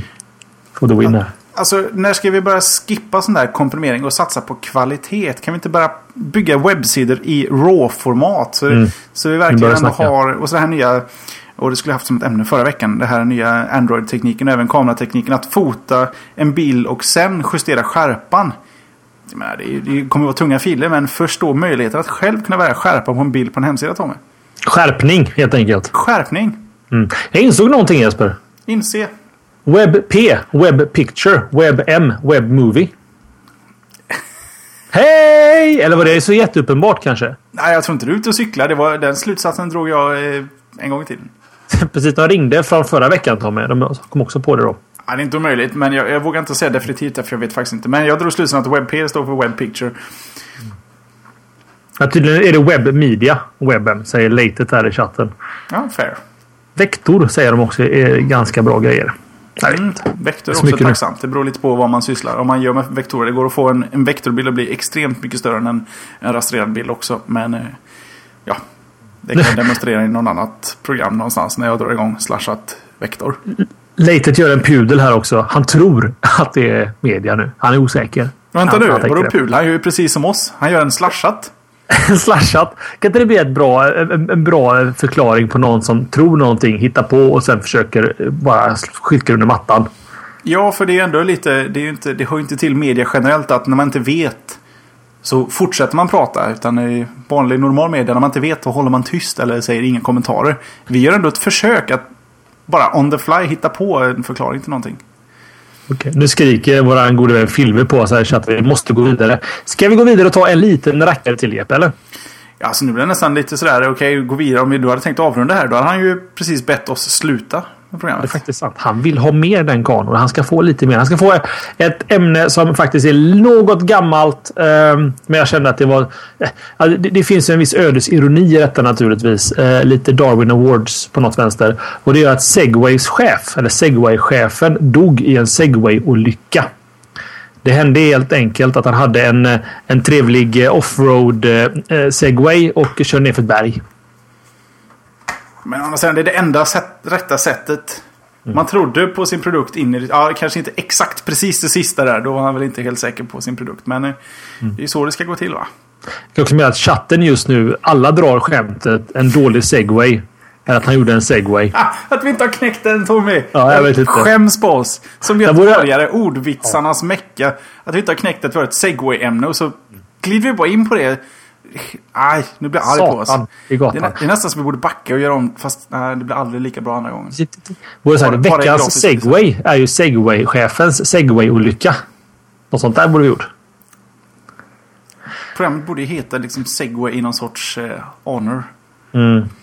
for the winner. Alltså, när ska vi börja skippa sån där komprimering och satsa på kvalitet? Kan vi inte bara bygga webbsidor i RAW-format? Så, mm. så vi verkligen ändå har... Och så det här nya... Och det skulle jag haft som ett ämne förra veckan. Det här nya Android-tekniken och även kameratekniken. Att fota en bild och sen justera skärpan menar, det, det kommer att vara tunga filer men först då möjligheten att själv kunna välja skärpa på en bild på en hemsida Tommy. Skärpning helt enkelt. Skärpning. Mm. Jag insåg någonting Jesper. Inse. WebP, Web Picture, WebM, Web Movie. Hej! Eller var det så jätteuppenbart kanske? Nej, jag tror inte du är ute och cyklar. Det var, den slutsatsen drog jag eh, en gång i tiden. Precis, de ringde från förra veckan Tommy. De kom också på det då. Ja, det är inte omöjligt, men jag, jag vågar inte säga definitivt för jag vet faktiskt inte. Men jag drog slutsatsen att WebP står för Web Picture. Ja, tydligen är det Web Media, webben, säger Latet här i chatten. Ja, fair. Vektor säger de också är ganska bra grejer. Mm. Vektor är Så också mycket nu. tacksamt. Det beror lite på vad man sysslar. Om man gör med vektorer. Det går att få en, en vektorbild att bli extremt mycket större än en, en rasterad bild också. Men eh, ja, det kan jag demonstrera i någon annat program någonstans när jag drar igång slashat vektor. Leitet gör en pudel här också. Han tror att det är media nu. Han är osäker. Vänta Han- nu, han vadå pul? Han gör ju precis som oss. Han gör en slashat. Slashat. Kan inte det bli ett bra, en, en bra förklaring på någon som tror någonting, hittar på och sen försöker bara skicka under mattan? Ja, för det är ändå lite, det, är inte, det hör ju inte till media generellt att när man inte vet så fortsätter man prata. Utan i vanlig normal media, när man inte vet, då håller man tyst eller säger inga kommentarer. Vi gör ändå ett försök att bara on the fly hitta på en förklaring till någonting. Okej, Nu skriker våran gode vän Filve på oss här i chatten. Vi måste gå vidare. Ska vi gå vidare och ta en liten rackare till Jeppe, eller? Ja, alltså nu blir det nästan lite sådär, okej, gå vidare. Om vi då hade tänkt avrunda här, då hade han ju precis bett oss sluta programmet. Det är faktiskt sant. Han vill ha mer den kanon. Han ska få lite mer. Han ska få ett ämne som faktiskt är något gammalt. Ehm, men jag kände att det var... eh, alltså, Det, det finns ju en viss ödesironi i detta naturligtvis. Eh, Lite Darwin Awards på något vänster. Och det är att Segways chef, eller Segway-chefen, dog i en Segway-olycka. Det hände helt enkelt att han hade en, eh, en trevlig eh, offroad eh, Segway och körde ner för ett berg. Men andra sidan, det är det enda sätt, rätta sättet. Mm. Man trodde på sin produkt in i Ja, kanske inte exakt precis det sista där. Då var han väl inte helt säker på sin produkt. Men eh, Mm. det är så det ska gå till va? Jag kan också med att chatten just nu, alla drar skämtet en dålig segway. Eller att han gjorde en segway. Ah, att vi inte har knäckt den Tommy! Ja, jag vet inte. Skäms på oss. Som borde- göteborgare, ordvitsarnas mecka. Att vi inte har knäckt att vi har ett segway-ämne och så glider vi bara in på det. Aj, nu blir jag arg på oss. Satan i Det gatan. är, nä- det är nästan som vi borde backa och göra om. Fast nej, det blir aldrig lika bra andra gången. Både så här, Bara- bara veckans gratis. segway är ju segway-chefens segway-olycka. Något sånt där borde vi gjort. Programmet borde ju heta liksom segway i någon sorts eh, honor.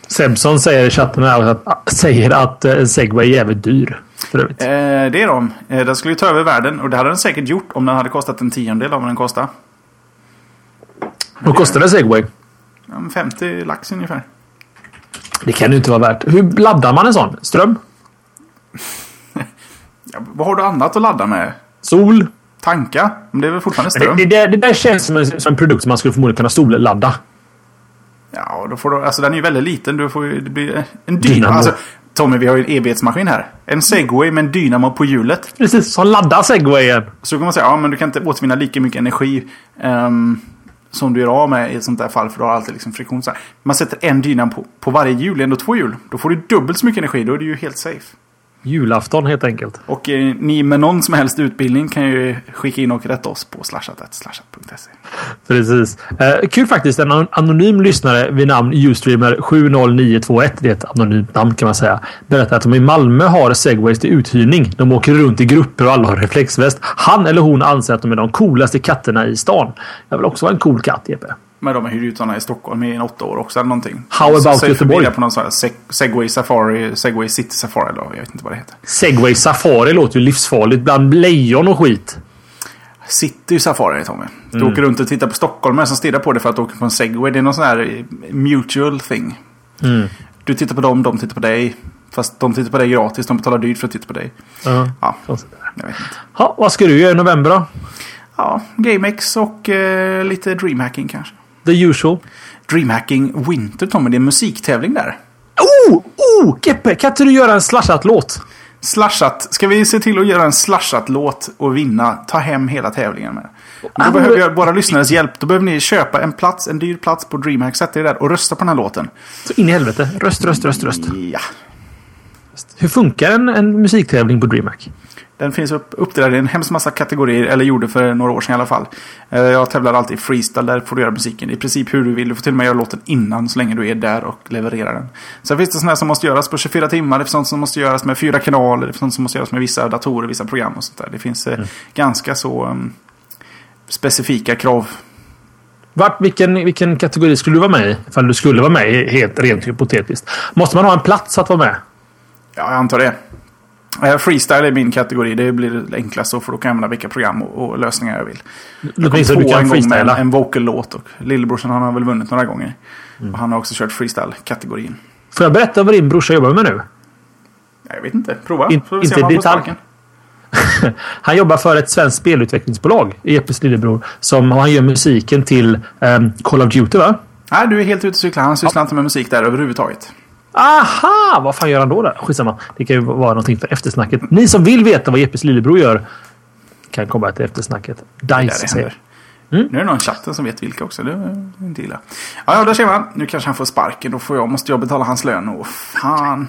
Sebson säger i chatten här att, säger att eh, en segway är jävligt dyr. För övrigt. Eh, det är de. Eh, den skulle ju ta över världen och det hade den säkert gjort om den hade kostat en tiondel av vad den kostar. Vad kostar en segway? Ja, men 50 lax ungefär. Det kan ju inte vara värt. Hur laddar man en sån? Ström? Ja, vad har du annat att ladda med? Sol? Tanka? Men det är väl fortfarande ström? det, det, det där känns som en, som en produkt som man skulle förmodligen kunna solladda. Ja, då får du, alltså den är ju väldigt liten. Du får ju, det blir en. Dynamo. Alltså, Tommy, vi har ju en evighetsmaskin här. En segway med en dynamo på hjulet. Precis, som laddar segwayen. Så kan man säga, ja men du kan inte återvinna lika mycket energi ehm, som du gör av med i ett sånt där fall. För du har alltid liksom friktion. Så här. Man sätter en dyna på, på varje hjul, ändå två hjul. Då får du dubbelt så mycket energi. Då är du ju helt safe. Julafton helt enkelt. Och eh, ni med någon som helst utbildning kan ju skicka in och rätta oss på slashat slashat.se. Precis. Eh, kul faktiskt. En an- anonym lyssnare vid namn Ustreamer 70921. Det är ett anonymt namn kan man säga. Berättar att de i Malmö har segways till uthyrning. De åker runt i grupper och alla har reflexväst. Han eller hon anser att de är de coolaste katterna i stan. Jag vill också vara en cool katt, Jeppe. Men de har hyrt ut sådana i Stockholm i en åtta år också eller någonting. How about Så Göteborg? på någon sån här seg- Segway Safari, Segway City Safari eller jag vet inte vad det heter. Segway Safari låter ju livsfarligt bland lejon och skit. City Safari Tommy. Du Mm. åker runt och tittar på stockholmare som stirrar på dig för att du åker på en segway. Det är någon sån här eh, mutual thing. Mm. Du tittar på dem, de tittar på dig. Fast de tittar på dig gratis, de betalar dyrt för att titta på dig. Ja. Ja, jag vet inte. Ha, vad ska du göra i november då? Ja, GameX och eh, lite DreamHacking kanske. The usual. DreamHacking Winter Tommy, det är en musiktävling där. Oh! Oh! Jeppe, kan inte du göra en slashat låt? Slashat. Ska vi se till att göra en slashat-låt och vinna? Ta hem hela tävlingen med. Men Ah, då behöver men- jag våra lyssnares hjälp. Då behöver ni köpa en plats, en dyr plats på DreamHack. Sätt er där och rösta på den här låten. Så in i helvete. Röst, röst, röst, röst. Ja. Hur funkar en, en musiktävling på DreamHack? Den finns upp, uppdelad i en hemskt massa kategorier, eller gjorde för några år sedan i alla fall. Eh, Jag tävlar alltid i freestyle, där får du göra musiken i princip hur du vill. Du får till och med göra låten innan, så länge du är där och levererar den. Sen finns det sådana som måste göras på 24 timmar, det finns sånt som måste göras med fyra kanaler, det finns sånt som måste göras med vissa datorer, vissa program och sånt där. Det finns eh, ganska så um, specifika krav. Vart, vilken, vilken kategori skulle du vara med i? Ifall du skulle vara med helt rent hypotetiskt. Måste man ha en plats att vara med? Ja, jag antar det. Eh, Freestyle är min kategori. Det blir enklast så för då kan jag använda vilka program och, och lösningar jag vill. Du Två kan en gång med en, vocal-låt. Och lillebrorsan han har väl vunnit några gånger. Och han har också kört freestyle-kategorin. Får jag berätta vad din brorsa jobbar med nu? Ja, Jag vet inte. Prova. In, inte i detalj. han jobbar för ett svenskt spelutvecklingsbolag, Jeppes lillebror. Som han gör musiken till um, Call of Duty va? Nej, du är helt ute och cyklar. Han sysslar ja. inte med musik där överhuvudtaget. Aha! Vad fan gör han då? Där? Skitsamma. Det kan ju vara någonting för eftersnacket. Ni som vill veta vad Jeppes lillebror gör kan komma till eftersnacket. Dice säger. Mm. Nu är det någon i chatten som vet vilka också. Det är inte illa. Ja, ja, där ser man. Nu kanske han får sparken. Då får jag, måste jag betala hans lön. Åh, fan.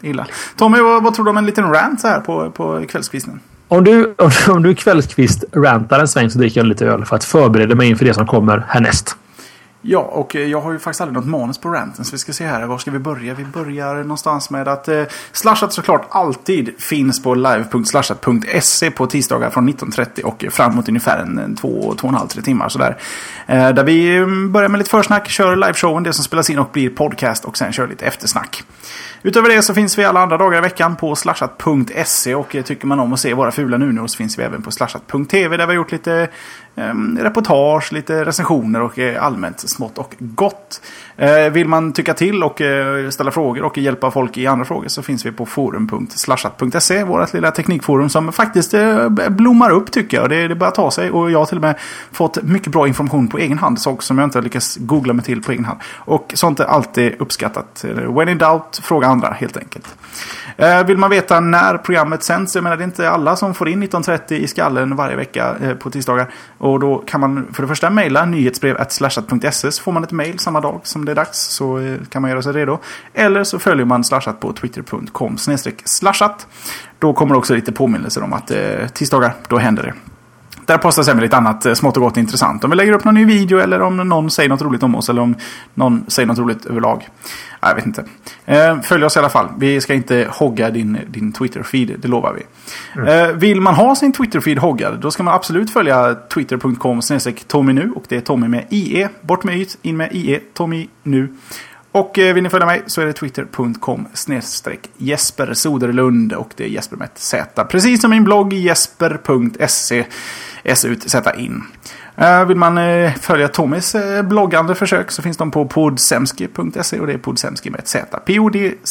Illa. Tommy, vad, vad tror du om en liten rant här på, på kvällskvisten? Om du, om, om du kvällskvist rantar en sväng så dricker jag lite öl för att förbereda mig inför det som kommer härnäst. Ja, och eh, jag har ju faktiskt aldrig något manus på ranten. Så vi ska se här. Var ska vi börja? Vi börjar någonstans med att eh, Slashat såklart alltid finns på live.slashat.se på tisdagar från 19.30 och framåt ungefär en två, två och en halv, tre timmar sådär. Eh, där vi mm, börjar med lite försnack, kör liveshowen, det som spelas in och blir podcast och sen kör lite eftersnack. Utöver det så finns vi alla andra dagar i veckan på slashat.se och eh, tycker man om att se våra fula nunor så finns vi även på slashat.tv där vi har gjort lite Ehm, reportage, lite recensioner och eh, allmänt smått och gott. Eh, vill man tycka till och eh, ställa frågor och hjälpa folk i andra frågor så finns vi på forum.slashat.se, vårt lilla teknikforum som faktiskt eh, blommar upp tycker jag. Det, börjar ta sig och jag har till och med fått mycket bra information på egen hand, saker som jag inte lyckats googla mig till på egen hand. Och sånt är alltid uppskattat. When in doubt, fråga andra helt enkelt. Vill man veta när programmet sänds, jag menar det är inte alla som får in 19.30 i skallen varje vecka på tisdagar. Och då kan man för det första mejla nyhetsbrev slashat.se så får man ett mejl samma dag som det är dags så eh, kan man göra sig redo. Eller så följer man slashat på twitter.com slashat. Då kommer också lite påminnelser om att eh, tisdagar, då händer det. Där postas även lite annat eh, smått och gott intressant. Om vi lägger upp någon ny video eller om någon säger något roligt om oss eller om någon säger något roligt överlag. Jag vet inte. Eh, följ oss i alla fall. Vi ska inte hogga din, din Twitter-feed, det lovar vi. Mm. Eh, vill man ha sin Twitter-feed hoggad, då ska man absolut följa twitter.com Tommy nu. Och det är Tommy med IE. Bort med yt, in med IE. Tommy nu. Och eh, vill ni följa mig så är det twitter.com snedstreck Jesper Soderlund och det är Jesper med ett Z. Precis som min blogg jesper.se. S ut, sätta in. Eh, vill man eh, följa Tommys bloggande försök så finns de på podsemski.se och det är podsemski med ett Z. P-O-D-Z-E-M-S-K-I.se.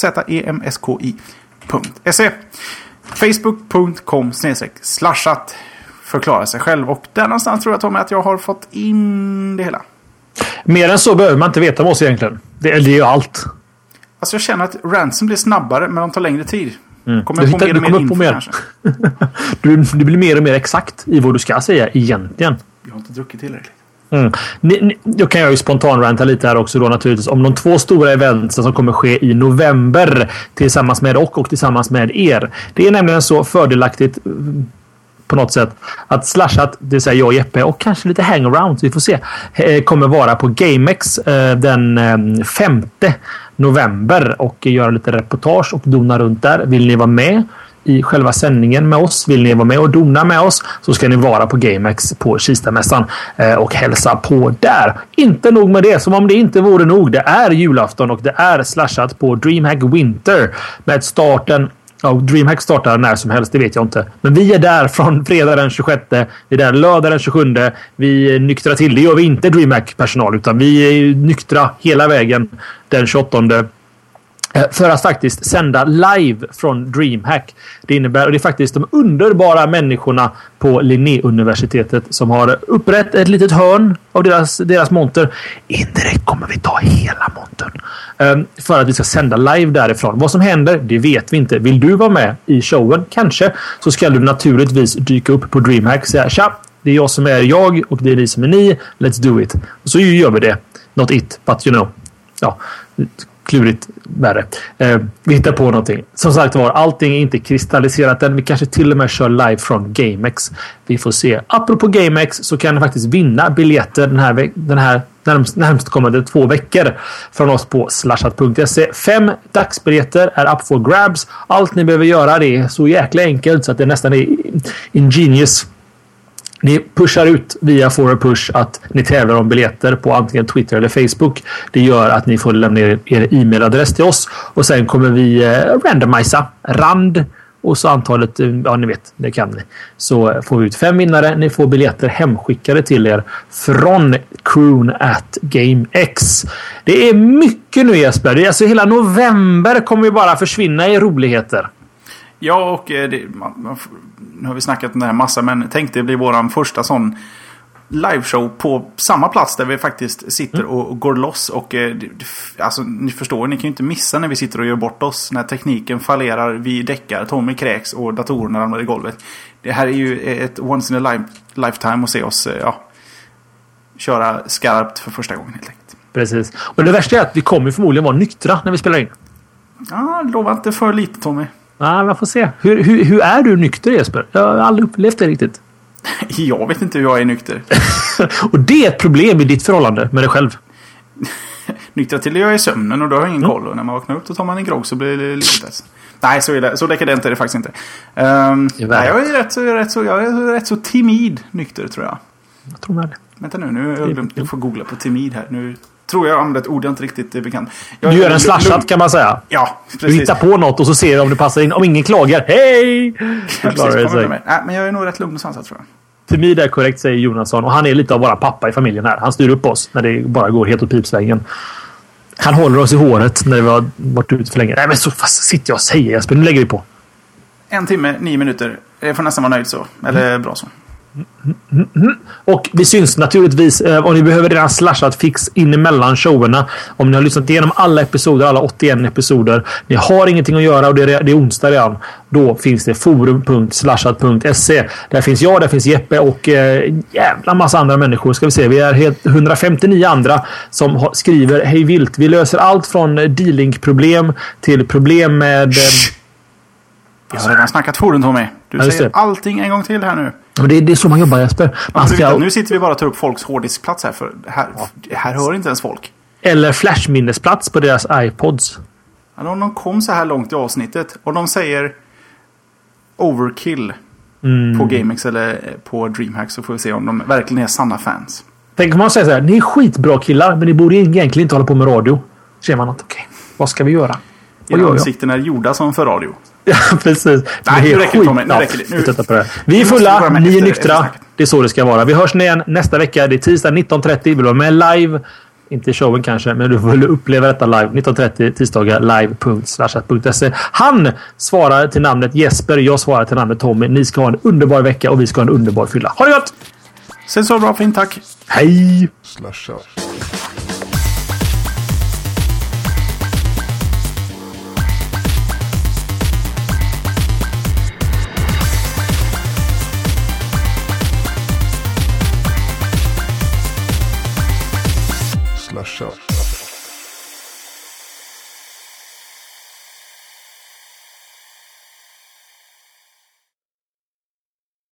Facebook.com slashat förklara sig själv och där någonstans tror jag Tommy att jag har fått in det hela. Mer än så behöver man inte veta om oss egentligen. Det, är ju allt. Alltså jag känner att ransom blir snabbare men de tar längre tid. Mm. Kommer du, hittar, du kommer på mer du, du blir mer och mer exakt i vad du ska säga egentligen. Jag har inte druckit tillräckligt. Mm. Ni, ni, då kan jag ju spontanranta lite här också då naturligtvis om de två stora eventen som kommer ske i november tillsammans med och och tillsammans med er. Det är nämligen så fördelaktigt på något sätt. Att Slashat, det vill säga jag och Jeppe och kanske lite hangaround, vi får se, eh, kommer vara på GameX eh, den eh, femte november och göra lite reportage och dona runt där. Vill ni vara med i själva sändningen med oss. Vill ni vara med och dona med oss så ska ni vara på GameX på Kistamässan eh, och hälsa på där. Inte nog med det, som om det inte vore nog. Det är julafton och det är slashat på DreamHack Winter med starten Ja, DreamHack startar när som helst, det vet jag inte. Men vi är där från fredag den 26. Vi är där lördag den 27. Vi nyktrar till. Det gör vi inte DreamHack-personal, utan vi är nyktra hela vägen den 28 Eh, för att faktiskt sända live från DreamHack. Det innebär, och det är faktiskt de underbara människorna på Linnéuniversitetet som har upprätt ett litet hörn av deras, deras monter. Indirekt kommer vi ta hela montern. Ehm, för att vi ska sända live därifrån. Vad som händer, det vet vi inte. Vill du vara med i showen? Kanske. Så ska du naturligtvis dyka upp på DreamHack och säga tja, det är jag som är jag och det är ni som är ni. Let's do it. Och så gör vi det. Not it, but you know. Ja, klurigt värre. Eh, vi hittar på någonting. Som sagt var, allting är inte kristalliserat än. Vi kanske till och med kör live från GameX. Vi får se. Apropå GameX så kan ni faktiskt vinna biljetter den här, den här närmst, närmstkommande två veckor från oss på slashat.se. Fem dagsbiljetter är up for grabs. Allt ni behöver göra det är så jäkla enkelt så att det nästan är ingenious. Ni pushar ut via For Push att ni tävlar om biljetter på antingen Twitter eller Facebook. Det gör att ni får lämna er, er e-mailadress till oss och sen kommer vi eh, randomisa rand och så antalet. Eh, ja, ni vet, det kan ni. Så får vi ut fem vinnare. Ni får biljetter hemskickade till er från crewn at GameX. Det är mycket nu Jesper. Det är alltså hela november kommer ju bara försvinna i roligheter. Ja, och eh, det, man, man, nu har vi snackat om det här massa, men tänk det blir våran första sån liveshow på samma plats där vi faktiskt sitter Mm. och, och går loss. Och eh, alltså, ni förstår, ni kan ju inte missa när vi sitter och gör bort oss. När tekniken fallerar, vi däckar, Tommy kräks och datorerna ramlar i golvet. Det här är ju ett once in a life, lifetime att se oss eh, ja, köra skarpt för första gången helt enkelt. Precis. Och det värsta är att vi kommer förmodligen vara nyktra när vi spelar in. Ja, lova inte för lite Tommy. Ja, man får se. Hur, hur, hur är du nykter Jesper? Jag har aldrig upplevt det riktigt. Jag vet inte hur jag är nykter. Och det är ett problem i ditt förhållande med dig själv. Nyktra till jag är i sömnen och då har jag ingen Mm. koll. Och när man vaknar upp då tar man en grogg så blir det lite Nej, så, är det. så dekadent är det faktiskt inte. Um, nej, jag, är rätt, rätt så, jag är rätt så timid nykter tror jag. Jag tror med det. Vänta nu, nu har jag glömt. Jag får googla på timid här. Nu tror jag använder ett ord jag inte riktigt är bekant. Jag Du gör en slashat kan man säga. Ja, Du precis. hittar på något och så ser du om det passar in. Om ingen klagar, hej! Precis, sig. med. Nej, men jag är nog rätt lugn och sansad tror jag. Timid är korrekt säger Jonasson och han är lite av våra pappa i familjen här. Han styr upp oss när det bara går helt åt pipsvängen. Han håller oss i håret när vi har varit ute för länge. Nej men så fast sitter jag och säger Jesper. Nu lägger vi på. En timme, nio minuter. Jag får nästan vara nöjd så. Eller bra så. Och vi syns naturligtvis eh, om ni behöver redan slashat fix in emellan showerna. Om ni har lyssnat igenom alla episoder, alla 81 episoder. Ni har ingenting att göra och det är, det är onsdag redan. Då finns det forum.slashat.se. Där finns jag, där finns Jeppe och eh, jävla massa andra människor. Ska vi se. Vi är helt 159 andra som har, skriver hej vilt. Vi löser allt från eh, D-Link-problem till problem med... Eh, Vi har redan snackat forum Tommy. Du Ja, säger allting en gång till här nu. och det, det är så man jobbar Jesper. Man Alltså, ska, nu sitter vi bara och tar upp folks hårddiskplats här. För här, här hör inte ens folk. eller flashminnesplats på deras iPods. Alltså, om de kom så här långt i avsnittet och de säger overkill Mm. på GameX eller på DreamHack så får vi se om de verkligen är sanna fans. Tänk om man säger så här. Ni är skitbra killar, men ni borde egentligen inte hålla på med radio. Ser man att okej, vad ska vi göra? Vad Era gör jag? är gjorda som för radio. Ja, precis. Nej, Det är nu räcker det, skit- Tommy. Nu räcker det. Nu- vi på det. Vi är fulla, ni är nyktra. Det är så det ska vara. Vi hörs igen nästa vecka. Det är tisdag 19.30. Vi vill vara med live. Inte i showen kanske, men du får uppleva detta live. 19.30 tisdagar live.slashat.se. Han svarar till namnet Jesper. Jag svarar till namnet Tommy. Ni ska ha en underbar vecka och vi ska ha en underbar fylla. Ha det gott! Sen så bra, fint tack. Hej! Slasha.